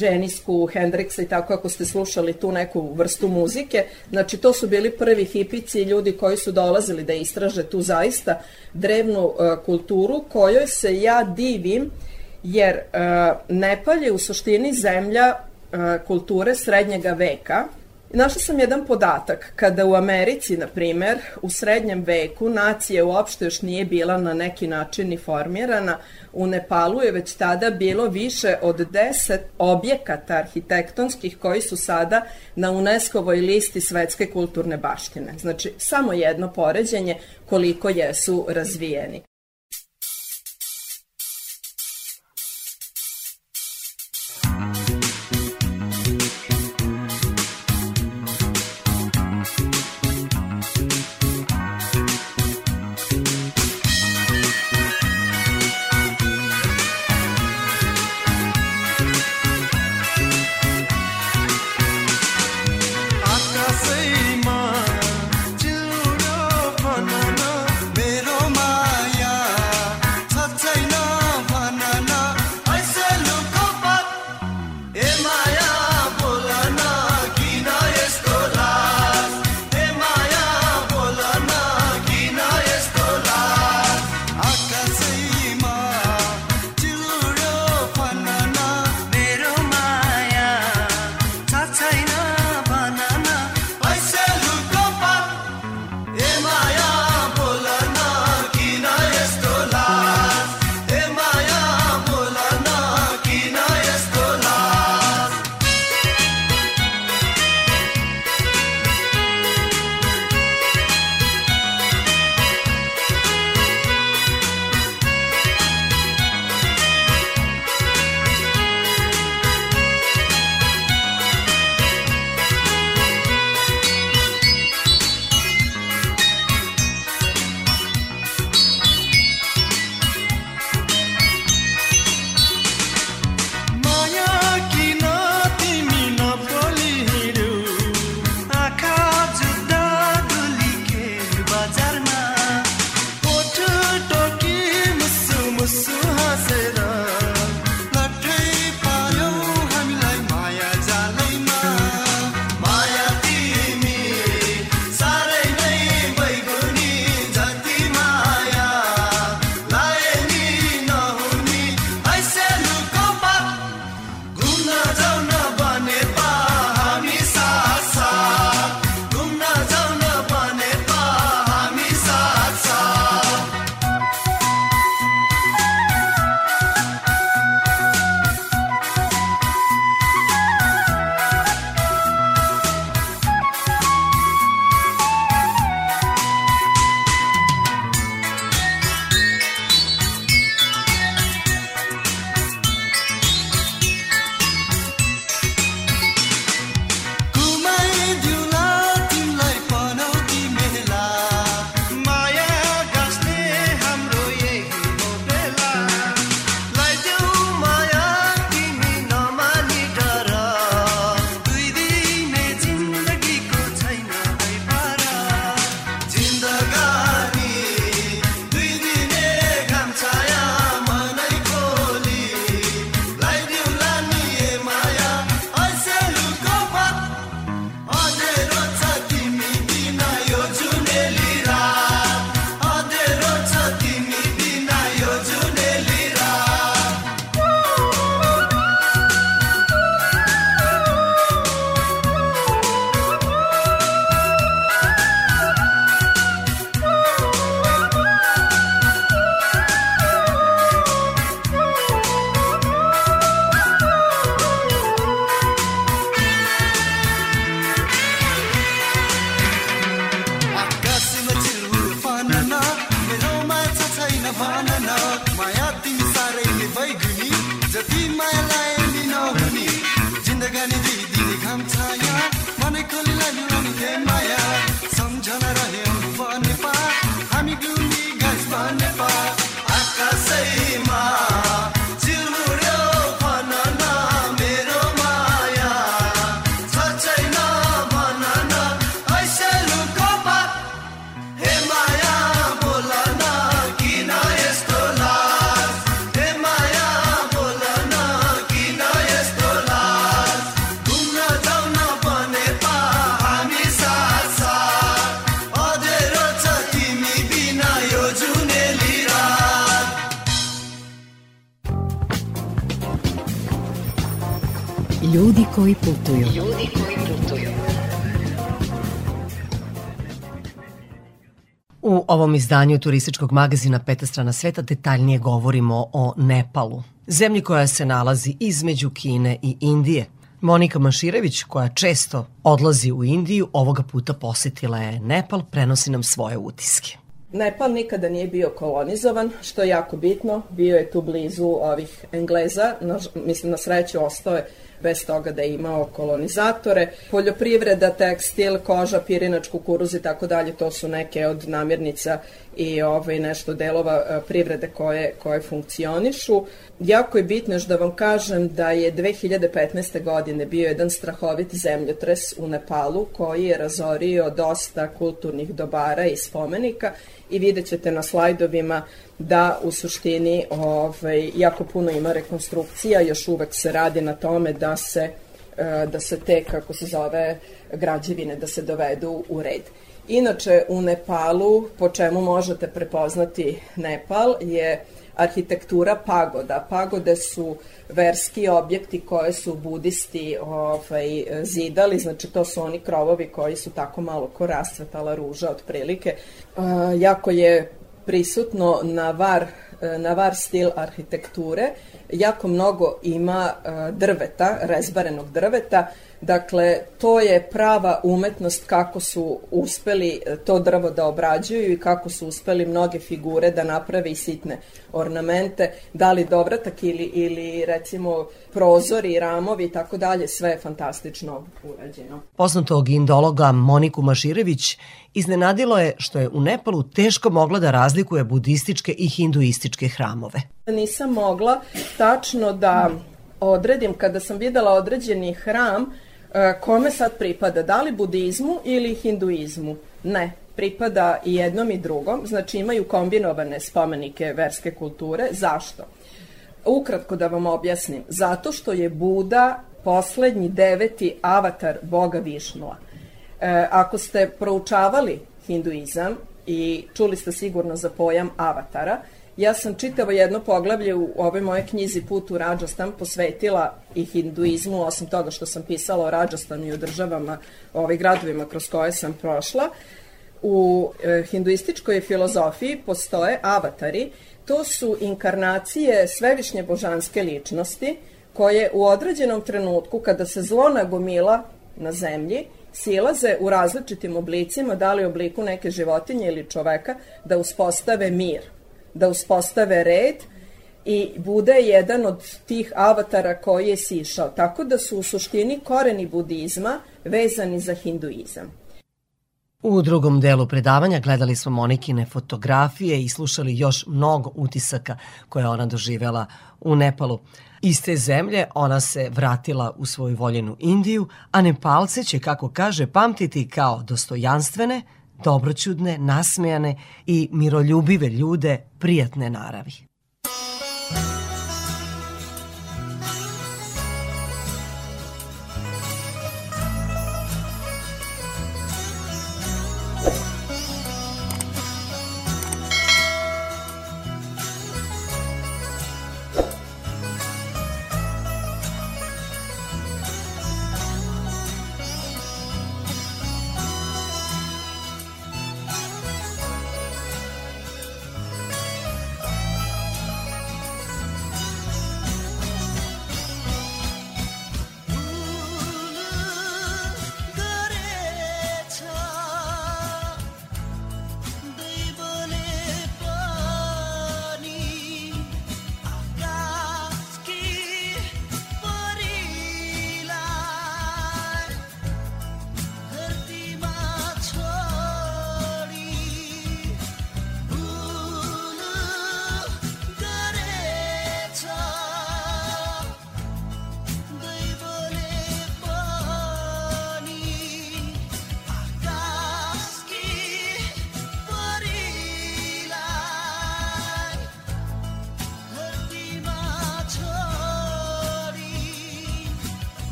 Speaker 20: Janisku, Hendrixa i tako ako ste slušali tu neku vrstu muzike. Znači to su bili prvi hipici ljudi koji su dolazili da istraže tu zaista drevnu uh, kulturu kojoj se ja divim jer uh, Nepal je u suštini zemlja uh, kulture srednjega veka. Našla sam jedan podatak, kada u Americi, na primer, u srednjem veku nacija uopšte još nije bila na neki način ni formirana, u Nepalu je već tada bilo više od 10 objekata arhitektonskih koji su sada na UNESCO-voj listi svetske kulturne baštine. Znači, samo jedno poređenje koliko jesu razvijeni.
Speaker 1: Izdanju turističkog magazina Peta strana sveta detaljnije govorimo o Nepalu, zemlji koja se nalazi između Kine i Indije. Monika Maširević, koja često odlazi u Indiju, ovoga puta posetila je Nepal, prenosi nam svoje utiske.
Speaker 20: Nepal nikada nije bio kolonizovan, što je jako bitno. Bio je tu blizu ovih Engleza, na, mislim na sreću ostao je bez toga da je imao kolonizatore. Poljoprivreda, tekstil, koža, pirinač, kukuruz i tako dalje, to su neke od namirnica i ovaj, nešto delova e, privrede koje, koje funkcionišu. Jako je bitno još da vam kažem da je 2015. godine bio jedan strahovit zemljotres u Nepalu koji je razorio dosta kulturnih dobara i spomenika i vidjet ćete na slajdovima da u suštini ovaj, jako puno ima rekonstrukcija, još uvek se radi na tome da se, e, da se te, kako se zove, građevine, da se dovedu u red. Inače, u Nepalu, po čemu možete prepoznati Nepal, je arhitektura pagoda. Pagode su verski objekti koje su budisti ovaj, zidali, znači to su oni krovovi koji su tako malo ko rastvetala ruža otprilike. Uh, jako je prisutno na var, na var stil arhitekture, jako mnogo ima uh, drveta, rezbarenog drveta, Dakle, to je prava umetnost kako su uspeli e, to drvo da obrađuju i kako su uspeli mnoge figure da naprave i sitne ornamente, da li dovratak ili, ili recimo prozori, ramovi i tako dalje, sve je fantastično urađeno.
Speaker 1: Poznatog indologa Moniku Maširević iznenadilo je što je u Nepalu teško mogla da razlikuje budističke i hinduističke hramove.
Speaker 20: Nisam mogla tačno da odredim kada sam videla određeni hram kome sad pripada, da li budizmu ili hinduizmu? Ne, pripada i jednom i drugom, znači imaju kombinovane spomenike verske kulture. Zašto? Ukratko da vam objasnim, zato što je Buda poslednji deveti avatar Boga Višnua. E, ako ste proučavali hinduizam i čuli ste sigurno za pojam avatara, Ja sam čitavo jedno poglavlje u ovoj moje knjizi Put u Rajasthan posvetila i hinduizmu, osim toga što sam pisala o Rajasthanu i o državama, o ovih gradovima kroz koje sam prošla. U e, hinduističkoj filozofiji postoje avatari, to su inkarnacije svevišnje božanske ličnosti koje u određenom trenutku kada se zlo nagomila na zemlji, silaze u različitim oblicima, da li obliku neke životinje ili čoveka, da uspostave mir – da uspostave red i bude jedan od tih avatara koji je sišao. Tako da su u suštini koreni budizma vezani za hinduizam.
Speaker 1: U drugom delu predavanja gledali smo Monikine fotografije i slušali još mnogo utisaka koje ona doživela u Nepalu. Iz te zemlje ona se vratila u svoju voljenu Indiju, a Nepalce će, kako kaže, pamtiti kao dostojanstvene, dobroćudne, nasmejane i miroljubive ljude prijatne naravi.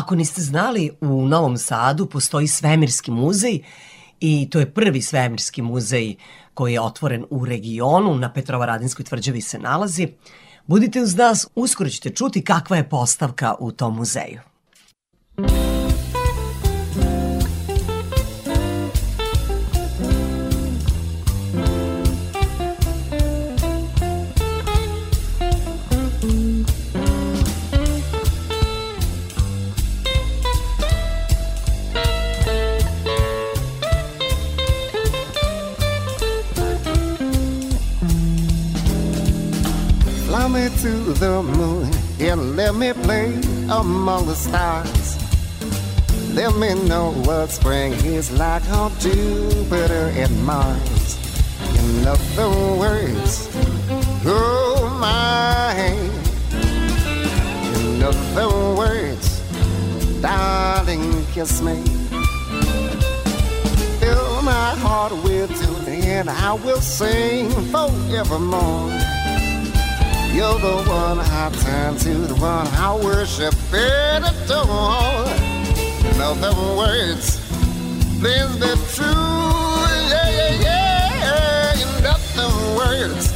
Speaker 1: Ako niste znali, u Novom Sadu postoji svemirski muzej i to je prvi svemirski muzej koji je otvoren u regionu, na Petrovaradinskoj tvrđavi se nalazi. Budite uz nas, uskoro ćete čuti kakva je postavka u tom muzeju.
Speaker 22: Moon and let me play among the stars. Let me know what spring is like on Jupiter and Mars. In other words, oh my. In other words, darling, kiss me. Fill my heart with you, and I will sing forevermore. You're the one I turn to, the one I worship and adore. In other words, please be true. Yeah, yeah, yeah. In other words,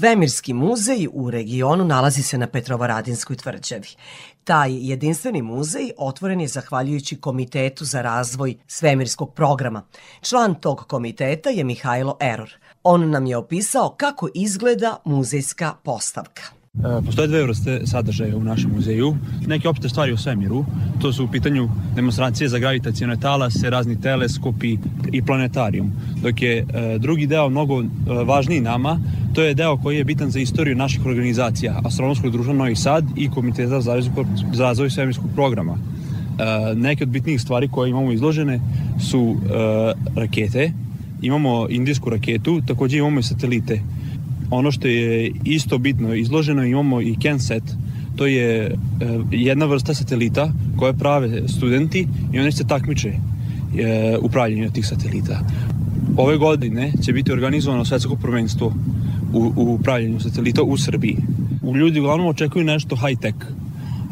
Speaker 1: svemirski muzej u regionu nalazi se na Petrovaradinskoj tvrđavi. Taj jedinstveni muzej otvoren je zahvaljujući Komitetu za razvoj svemirskog programa. Član tog komiteta je Mihajlo Eror. On nam je opisao kako izgleda muzejska postavka.
Speaker 23: E, Postoje dve vrste sadržaja u našem muzeju. Neke opšte stvari o svemiru, to su u pitanju demonstracije za gravitacijone talase, razni teleskopi i planetarijum. Dok je e, drugi deo mnogo e, važniji nama, to je deo koji je bitan za istoriju naših organizacija, Astronomskog društva Novi Sad i Komiteta za razvoj, svemirskog programa. Neke od bitnijih stvari koje imamo izložene su rakete, imamo indijsku raketu, takođe imamo i satelite. Ono što je isto bitno izloženo imamo i Kenset, to je e, jedna vrsta satelita koje prave studenti i oni se takmiče e, u pravljenju tih satelita. Ove godine će biti organizovano svetsko prvenstvo u, upravljanju satelita u Srbiji. U ljudi uglavnom očekuju nešto high-tech,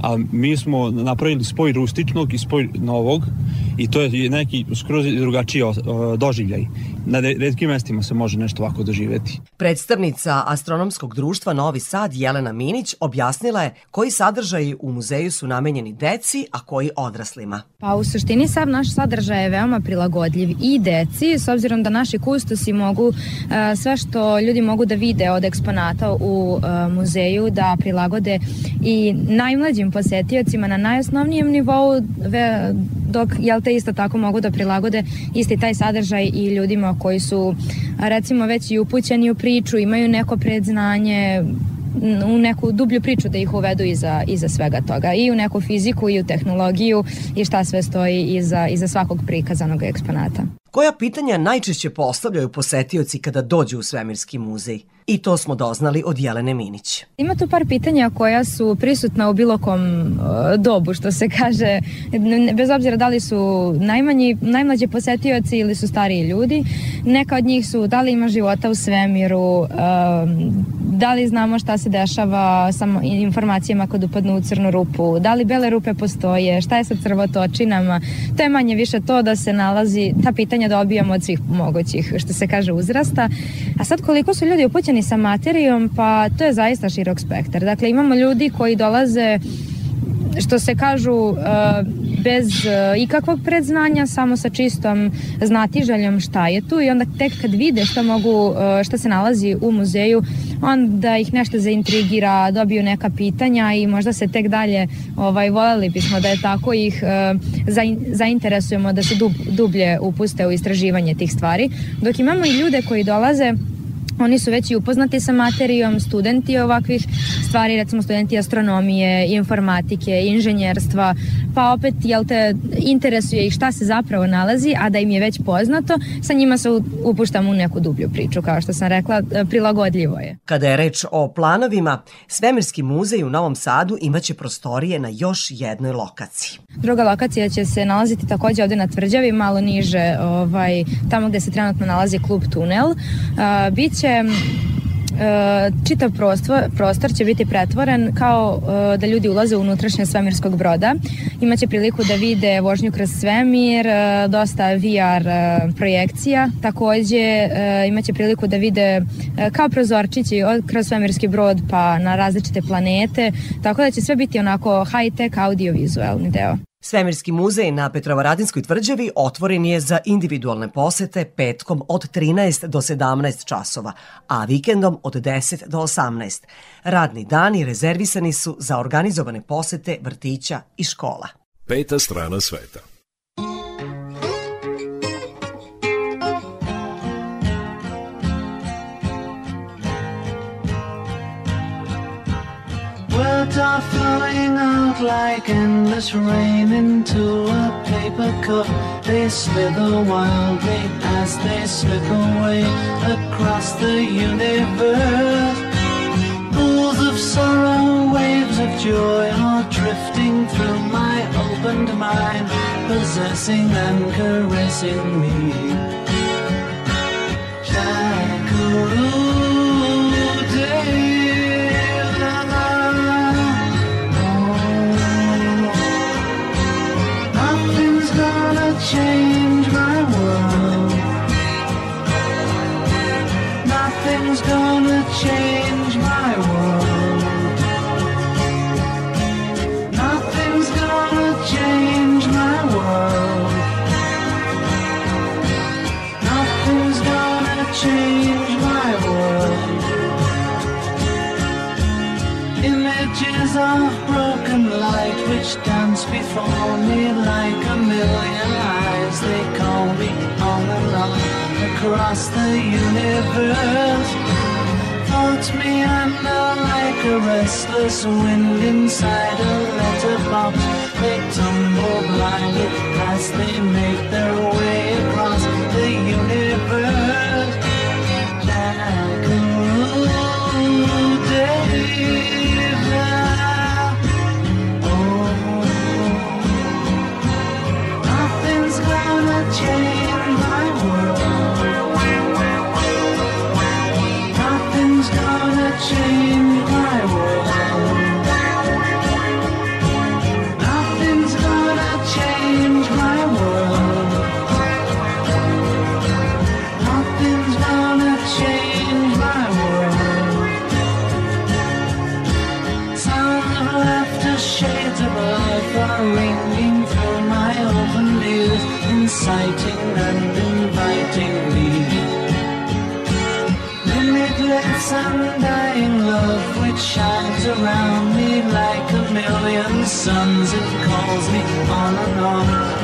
Speaker 23: a mi smo napravili spoj rustičnog i spoj novog i to je neki skroz drugačiji doživljaj. Na redkim mestima se može nešto ovako doživeti.
Speaker 1: Predstavnica Astronomskog društva Novi Sad Jelena Minić objasnila je koji sadržaji u muzeju su namenjeni deci, a koji odraslima.
Speaker 24: Pa u suštini sav naš sadržaj je veoma prilagodljiv i deci, s obzirom da naši kustosi mogu e, sve što ljudi mogu da vide od eksponata u e, muzeju da prilagode i najmlađim posetiocima na najosnovnijem nivou, dok jel te isto tako mogu da prilagode isti taj sadržaj i ljudima koji su recimo već i upućeni u priču, imaju neko predznanje, u neku dublju priču da ih uvedu iza, iza svega toga i u neku fiziku i u tehnologiju i šta sve stoji iza, iza svakog prikazanog eksponata.
Speaker 1: Koja pitanja najčešće postavljaju posetioci kada dođu u Svemirski muzej? I to smo doznali od Jelene Minić.
Speaker 24: Ima tu par pitanja koja su prisutna u bilo kom uh, dobu, što se kaže, bez obzira da li su najmanji, najmlađi posetioci ili su stariji ljudi. Neka od njih su da li ima života u svemiru, um, da li znamo šta se dešava sa informacijama kad upadnu u crnu rupu, da li bele rupe postoje, šta je sa crvotočinama. To je manje više to da se nalazi, ta pitanja dobijamo od svih mogućih, što se kaže, uzrasta. A sad koliko su ljudi upućeni sa materijom, pa to je zaista širok spektar. Dakle, imamo ljudi koji dolaze što se kažu uh, bez uh, ikakvog predznanja, samo sa čistom znatiželjom šta je tu i onda tek kad vide šta mogu, uh, šta se nalazi u muzeju, onda ih nešto zaintrigira, dobiju neka pitanja i možda se tek dalje ovaj, voljeli bismo da je tako ih zain, zainteresujemo da se dub, dublje upuste u istraživanje tih stvari. Dok imamo i ljude koji dolaze Oni su već i upoznati sa materijom, studenti ovakvih stvari, recimo studenti astronomije, informatike, inženjerstva, pa opet, jel te, interesuje ih šta se zapravo nalazi, a da im je već poznato, sa njima se upuštamo u neku dublju priču, kao što sam rekla, prilagodljivo je.
Speaker 1: Kada je reč o planovima, Svemirski muzej u Novom Sadu imaće prostorije na još jednoj lokaciji.
Speaker 24: Druga lokacija će se nalaziti takođe ovde na Tvrđavi, malo niže, ovaj, tamo gde se trenutno nalazi klub Tunel. Uh, biće će čitav prostor, prostor će biti pretvoren kao da ljudi ulaze u unutrašnje svemirskog broda. Imaće priliku da vide vožnju kroz svemir, dosta VR projekcija. Takođe imaće priliku da vide kao prozorčići kroz svemirski brod pa na različite planete. Tako da će sve biti onako high-tech audiovizualni deo.
Speaker 1: Svemirski muzej na Petrovaradinskoj tvrđavi otvoren je za individualne posete petkom od 13 do 17 časova, a vikendom od 10 do 18. Radni dani rezervisani su za organizovane posete vrtića i škola.
Speaker 25: Peta strana sveta.
Speaker 26: Words are flowing out like endless rain into a paper cup. They slither wildly as they slip away across the universe. Pools of sorrow, waves of joy are drifting through my opened mind, possessing and caressing me. Nothing's change my world. Nothing's gonna change my world. Nothing's gonna change my world. Nothing's gonna change my world. Images of broken light which dance before me like a million eyes. They call me on and across the universe. Floats me under like a restless wind inside a letterbox. They tumble blindly as they make their way across the universe. Jackaroo David. Nothing's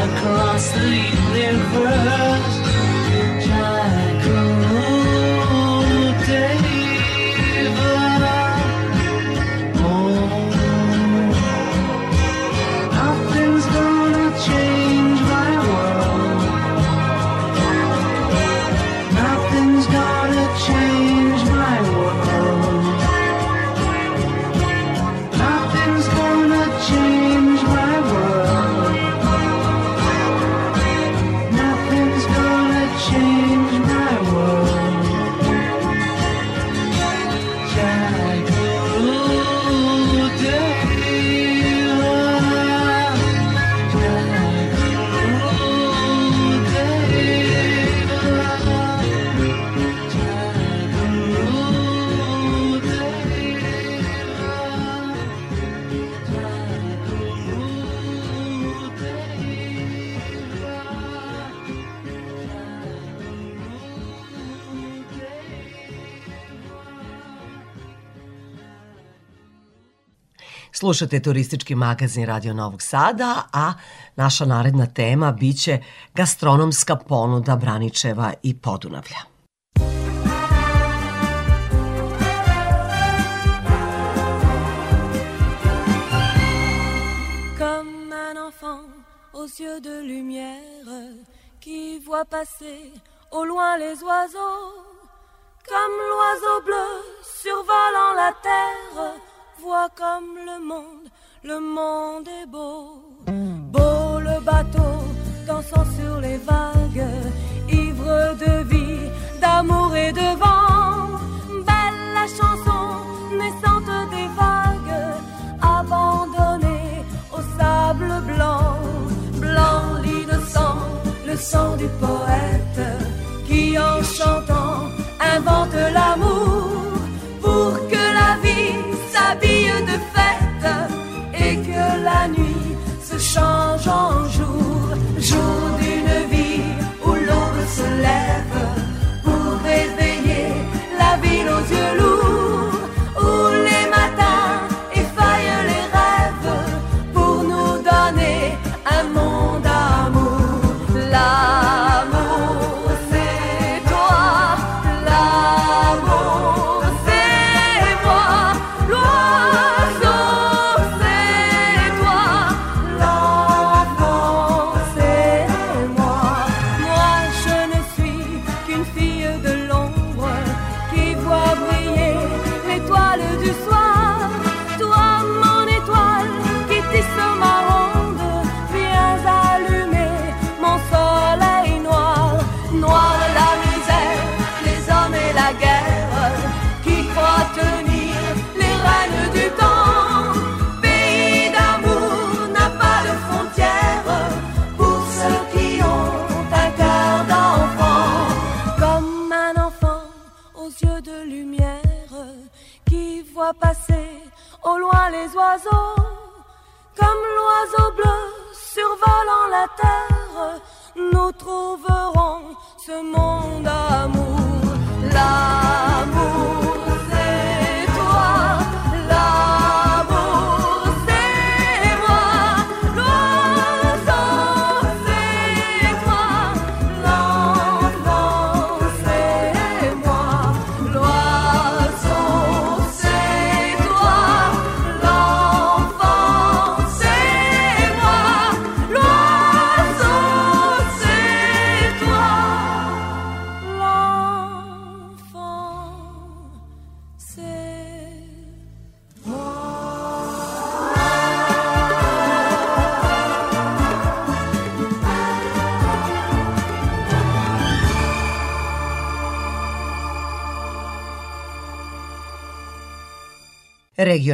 Speaker 26: across the universe.
Speaker 1: Slušate turistički magazin Radio Novog Sada, a naša naredna tema biće gastronomska ponuda Braničeva i Podunavlja.
Speaker 27: Comme un enfant aux yeux de lumière qui voit passer au loin les oiseaux, comme l'oiseau bleu survolant la terre, comme le monde, le monde est beau. Beau le bateau dansant sur les vagues, ivre de vie, d'amour et de vent. Belle la chanson naissante des vagues, abandonnée au sable blanc. Blanc l'innocent, le sang du poète, qui en chantant invente l'amour pour que la vie de fête et que la nuit se change en jour, jour d'une vie où l'aube se lève.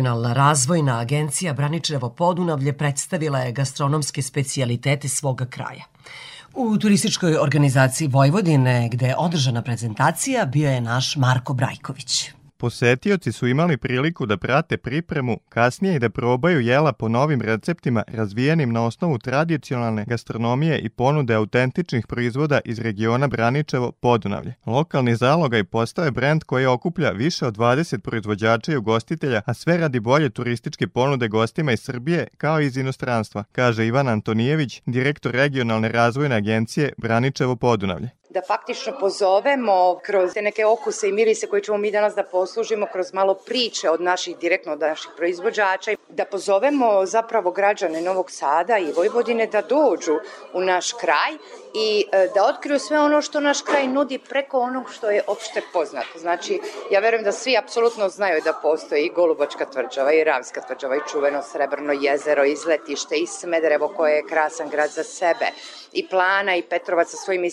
Speaker 1: Regionalna razvojna agencija Braničevo Podunavlje predstavila je gastronomske specijalitete svoga kraja. U turističkoj organizaciji Vojvodine, gde je održana prezentacija, bio je naš Marko Brajković.
Speaker 28: Posetioci su imali priliku da prate pripremu, kasnije i da probaju jela po novim receptima razvijenim na osnovu tradicionalne gastronomije i ponude autentičnih proizvoda iz regiona Braničevo Podunavlje. Lokalni zalogaj postao je brend koji okuplja više od 20 proizvođača i ugostitelja, a sve radi bolje turističke ponude gostima iz Srbije kao i iz inostranstva, kaže Ivan Antonijević, direktor regionalne razvojne agencije Braničevo Podunavlje
Speaker 29: da faktično pozovemo kroz te neke okuse i mirise koje ćemo mi danas da poslužimo kroz malo priče od naših, direktno od naših proizvođača, da pozovemo zapravo građane Novog Sada i Vojvodine da dođu u naš kraj i e, da otkriju sve ono što naš kraj nudi preko onog što je opšte poznato. Znači, ja verujem da svi apsolutno znaju da postoji i Golubačka tvrđava, i Ravska tvrđava, i čuveno Srebrno jezero, izletište, i Smederevo koje je krasan grad za sebe, i Plana i Petrovac sa svojim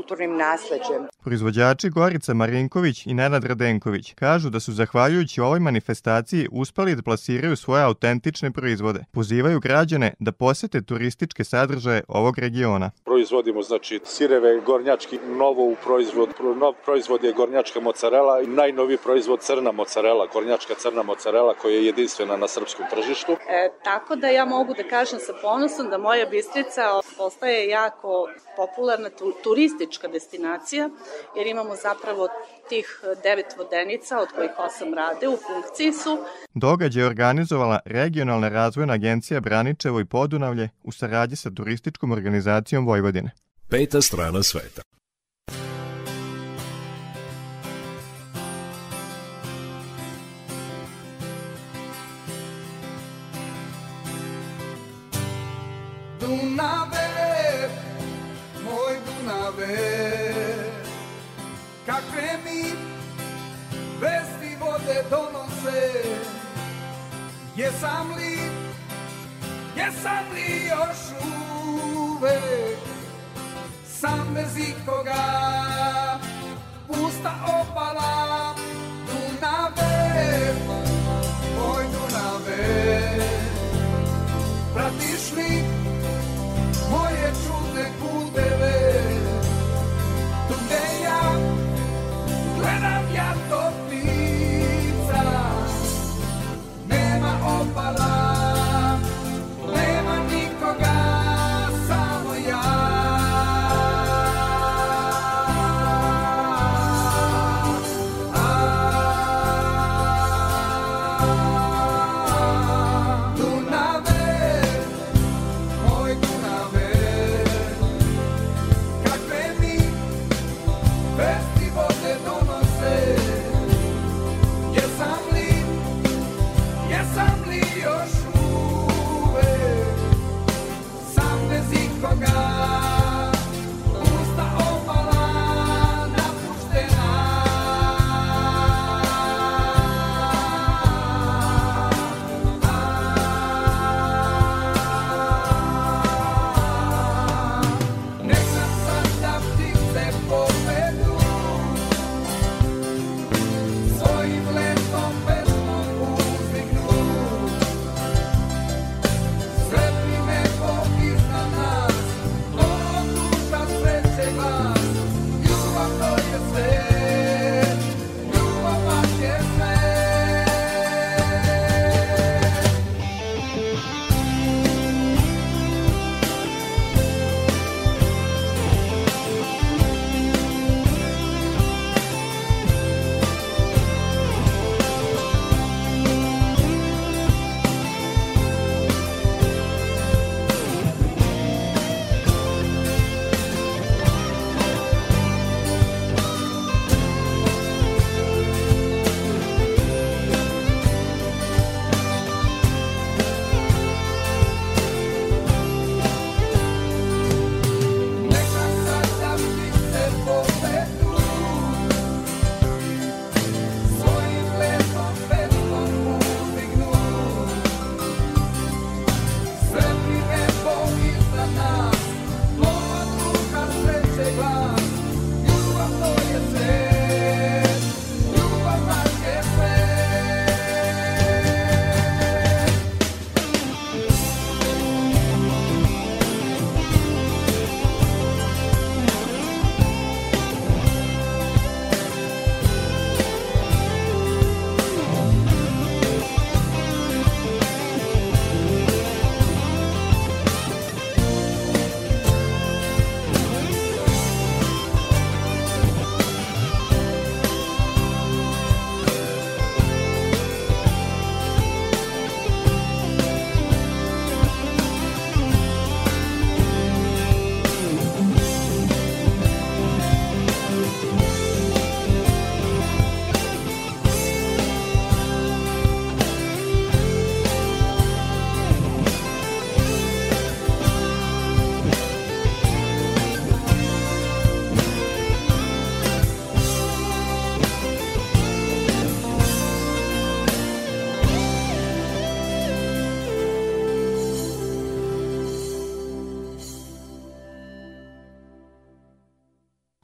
Speaker 29: istorijsko-kulturnim nasleđem.
Speaker 28: Proizvođači Gorica Marinković i Nenad Radenković kažu da su zahvaljujući ovoj manifestaciji uspeli da plasiraju svoje autentične proizvode. Pozivaju građane da posete turističke sadržaje ovog regiona.
Speaker 30: Proizvodimo znači sireve gornjački, novo u proizvod, nov proizvod je gornjačka mozzarella i najnoviji proizvod crna mozzarella, gornjačka crna mozzarella koja je jedinstvena na srpskom tržištu.
Speaker 31: E, tako da ja mogu da kažem sa ponosom da moja Bistrica postaje jako popularna tu, turistička destinacija, jer imamo zapravo tih devet vodenica, od kojih osam rade, u funkciji su.
Speaker 28: Događaj je organizovala Regionalna razvojna agencija Braničevo i Podunavlje u saradnji sa turističkom organizacijom Vojvodine.
Speaker 3: Peta strana sveta.
Speaker 6: Donose, jesam li, jesam li još uvek, sam bez ikoga, pusta opala, Dunave, moj Dunave, pratiš li moje čudne puteve? Tu gde ja gledam ja tog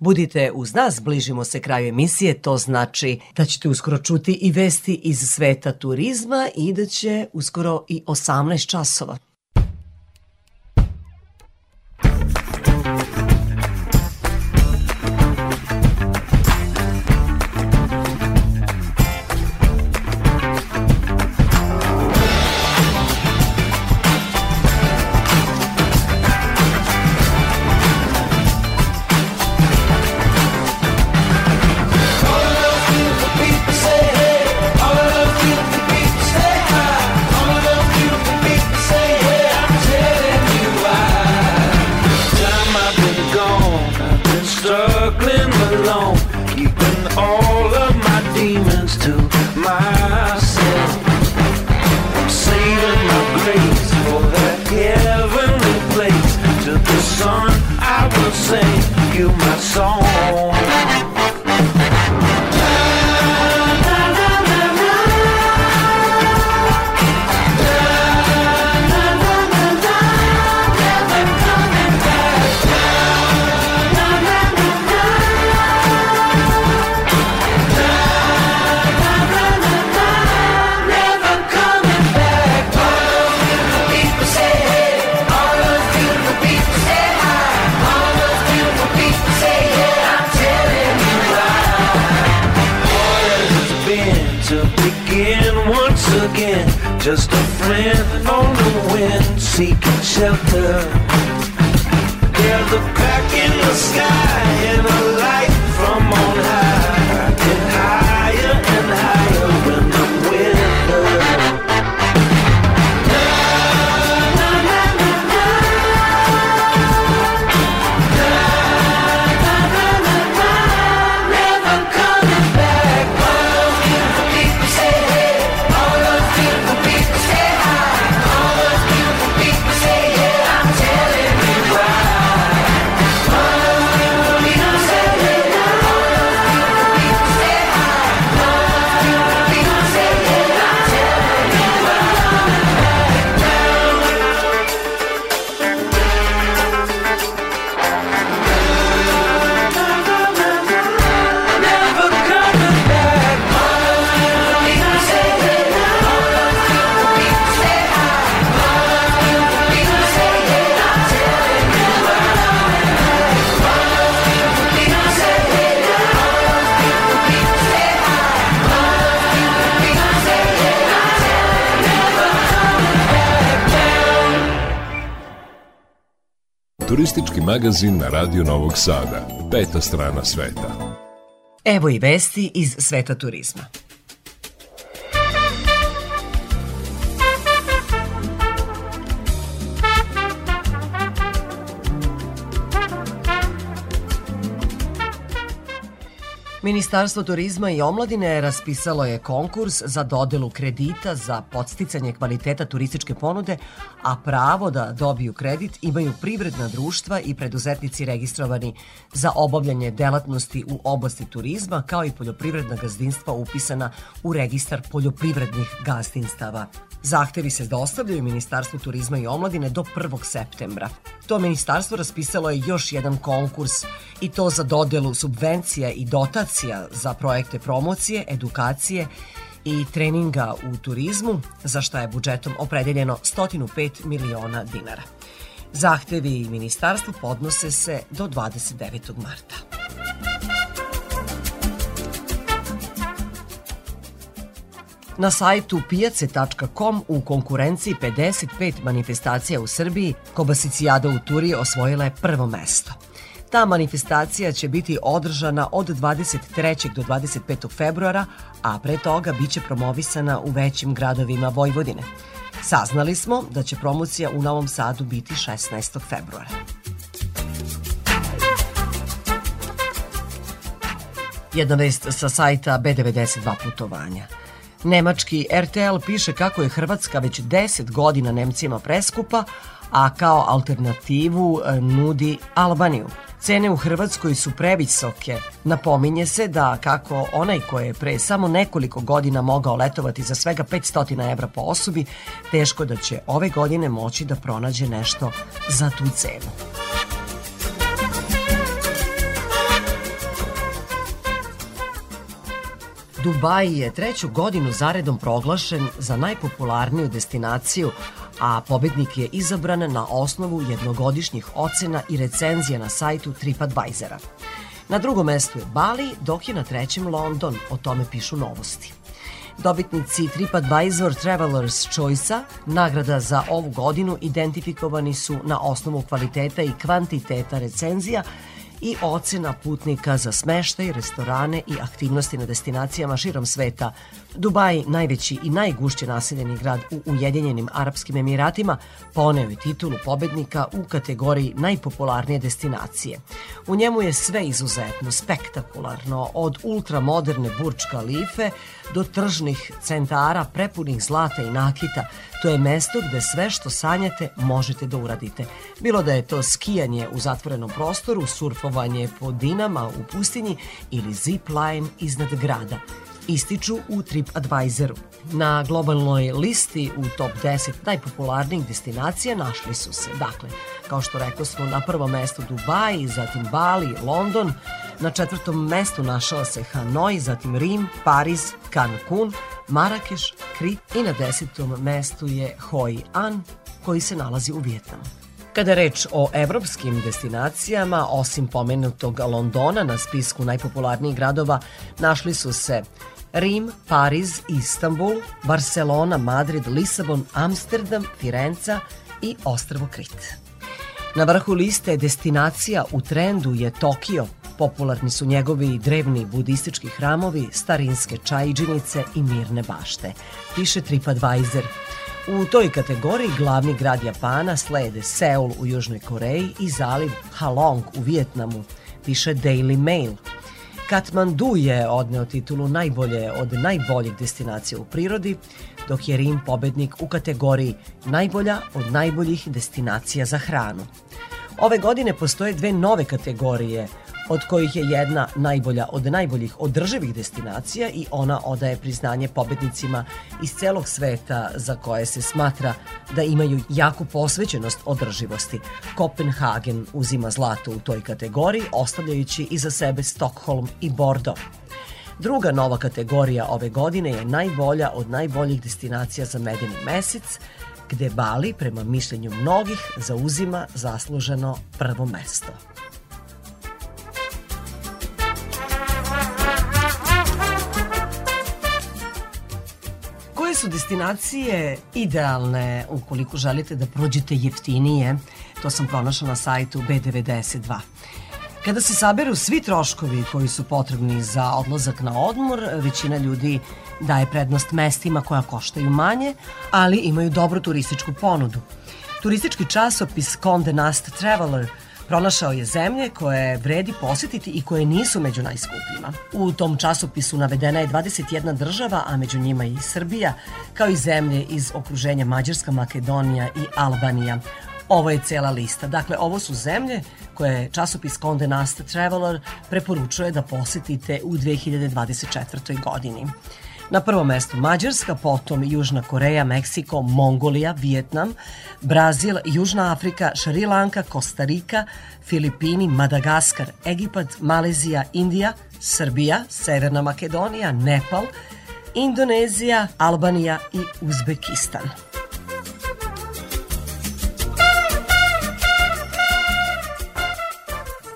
Speaker 1: Budite uz nas, bližimo se kraju emisije, to znači da ćete uskoro čuti i vesti iz sveta turizma i da će uskoro i 18 časova.
Speaker 2: Seeking shelter. There's a crack in the sky and a
Speaker 3: Turistički magazin na Radio Novog Sada. Peta strana sveta.
Speaker 1: Evo i vesti iz sveta turizma. Ministarstvo turizma i omladine raspisalo je konkurs za dodelu kredita za podsticanje kvaliteta turističke ponude, a pravo da dobiju kredit imaju privredna društva i preduzetnici registrovani za obavljanje delatnosti u oblasti turizma, kao i poljoprivredna gazdinstva upisana u registar poljoprivrednih gazdinstava. Zahtevi se dostavljaju Ministarstvu turizma i omladine do 1. septembra. To ministarstvo raspisalo je još jedan konkurs i to za dodelu subvencija i dotacija za projekte promocije, edukacije i treninga u turizmu, za šta je budžetom opredeljeno 105 miliona dinara. Zahtevi ministarstvu podnose se do 29. marta. Na sajtu pijace.com u konkurenciji 55 manifestacija u Srbiji Kobasicijada u Turi osvojila je prvo mesto. Ta manifestacija će biti održana od 23. do 25. februara, a pre toga biće promovisana u većim gradovima Vojvodine. Saznali smo da će promocija u Novom Sadu biti 16. februara. Jedna vest sa sajta B92 putovanja. Nemački RTL piše kako je Hrvatska već 10 godina Nemcima preskupa, a kao alternativu e, nudi Albaniju. Cene u Hrvatskoj su previsoke. Napominje se da kako onaj ko je pre samo nekoliko godina mogao letovati za svega 500 evra po osobi, teško da će ove godine moći da pronađe nešto za tu cenu. Dubaj je treću godinu zaredom proglašen za najpopularniju destinaciju a pobednik je izabran na osnovu jednogodišnjih ocena i recenzija na sajtu TripAdvisora. Na drugom mestu je Bali, dok je na trećem London, o tome pišu novosti. Dobitnici TripAdvisor Traveler's Choice-a, nagrada za ovu godinu, identifikovani su na osnovu kvaliteta i kvantiteta recenzija i ocena putnika za smeštaj, restorane i aktivnosti na destinacijama širom sveta. Dubaj, najveći i najgušće naseljeni grad u Ujedinjenim Arapskim Emiratima, poneo je titulu pobednika u kategoriji najpopularnije destinacije. U njemu je sve izuzetno, spektakularno, od ultramoderne Burj Khalife do tržnih centara prepunih zlata i nakita. To je mesto gde sve što sanjate možete da uradite. Bilo da je to skijanje u zatvorenom prostoru, surfovanje po dinama u pustinji ili zip line iznad grada ističu u TripAdvisoru. Na globalnoj listi u top 10 najpopularnijih destinacija našli su se, dakle, kao što rekao smo, na prvom mestu Dubaj, zatim Bali, London, na četvrtom mestu našao se Hanoi, zatim Rim, Pariz, Cancun, Marakeš, Krit i na desetom mestu je Hoi An, koji se nalazi u Vjetnamu. Kada je reč o evropskim destinacijama, osim pomenutog Londona na spisku najpopularnijih gradova, našli su se Rim, Pariz, Istanbul, Barcelona, Madrid, Lisabon, Amsterdam, Firenca i ostrvo Krit. Na vrhu liste destinacija u trendu je Tokio. Popularni su njegovi drevni budistički hramovi, starinske čajđinice i mirne bašte, piše TripAdvisor. U toj kategoriji glavni grad Japana slede Seul u Južnoj Koreji i zaliv Halong u Vijetnamu, piše Daily Mail. Katmandu je odneo titulu najbolje od najboljih destinacija u prirodi, dok je Rim pobednik u kategoriji najbolja od najboljih destinacija za hranu. Ove godine postoje dve nove kategorije od kojih je jedna najbolja od najboljih održivih destinacija i ona odaje priznanje pobednicima iz celog sveta za koje se smatra da imaju jaku posvećenost održivosti. Kopenhagen uzima zlato u toj kategoriji, ostavljajući iza sebe Stockholm i Bordeaux. Druga nova kategorija ove godine je najbolja od najboljih destinacija za medeni mesec, gde Bali, prema mišljenju mnogih, zauzima zasluženo prvo mesto. Su destinacije idealne ukoliko želite da prođete jeftinije? To sam pronašla na sajtu B92. Kada se saberu svi troškovi koji su potrebni za odlazak na odmor, većina ljudi daje prednost mestima koja koštaju manje, ali imaju dobru turističku ponudu. Turistički časopis Condé Nast Traveler pronašao je zemlje koje vredi posetiti i koje nisu među najskupljima. U tom časopisu navedena je 21 država, a među njima i Srbija, kao i zemlje iz okruženja Mađarska, Makedonija i Albanija. Ovo je cela lista. Dakle, ovo su zemlje koje časopis Condé Nast Traveler preporučuje da posetite u 2024. godini. Na prvom mestu Mađarska, potom Južna Koreja, Meksiko, Mongolija, Vijetnam, Brazil, Južna Afrika, Šri Lanka, Kostarika, Filipini, Madagaskar, Egipat, Malezija, Indija, Srbija, Severna Makedonija, Nepal, Indonezija, Albanija i Uzbekistan.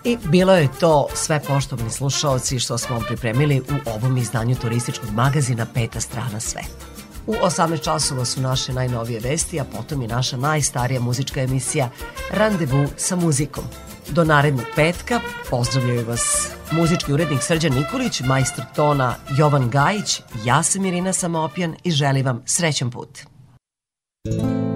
Speaker 1: I bilo je to sve poštovni slušalci što smo vam pripremili u ovom izdanju turističkog magazina Peta strana sveta. U 18 časova su naše najnovije vesti, a potom i naša najstarija muzička emisija Randevu sa muzikom. Do narednog petka pozdravljaju vas muzički urednik Srđan Nikolić, majstor tona Jovan Gajić, ja sam Irina Samopjan i želim vam srećan put.
Speaker 2: Él se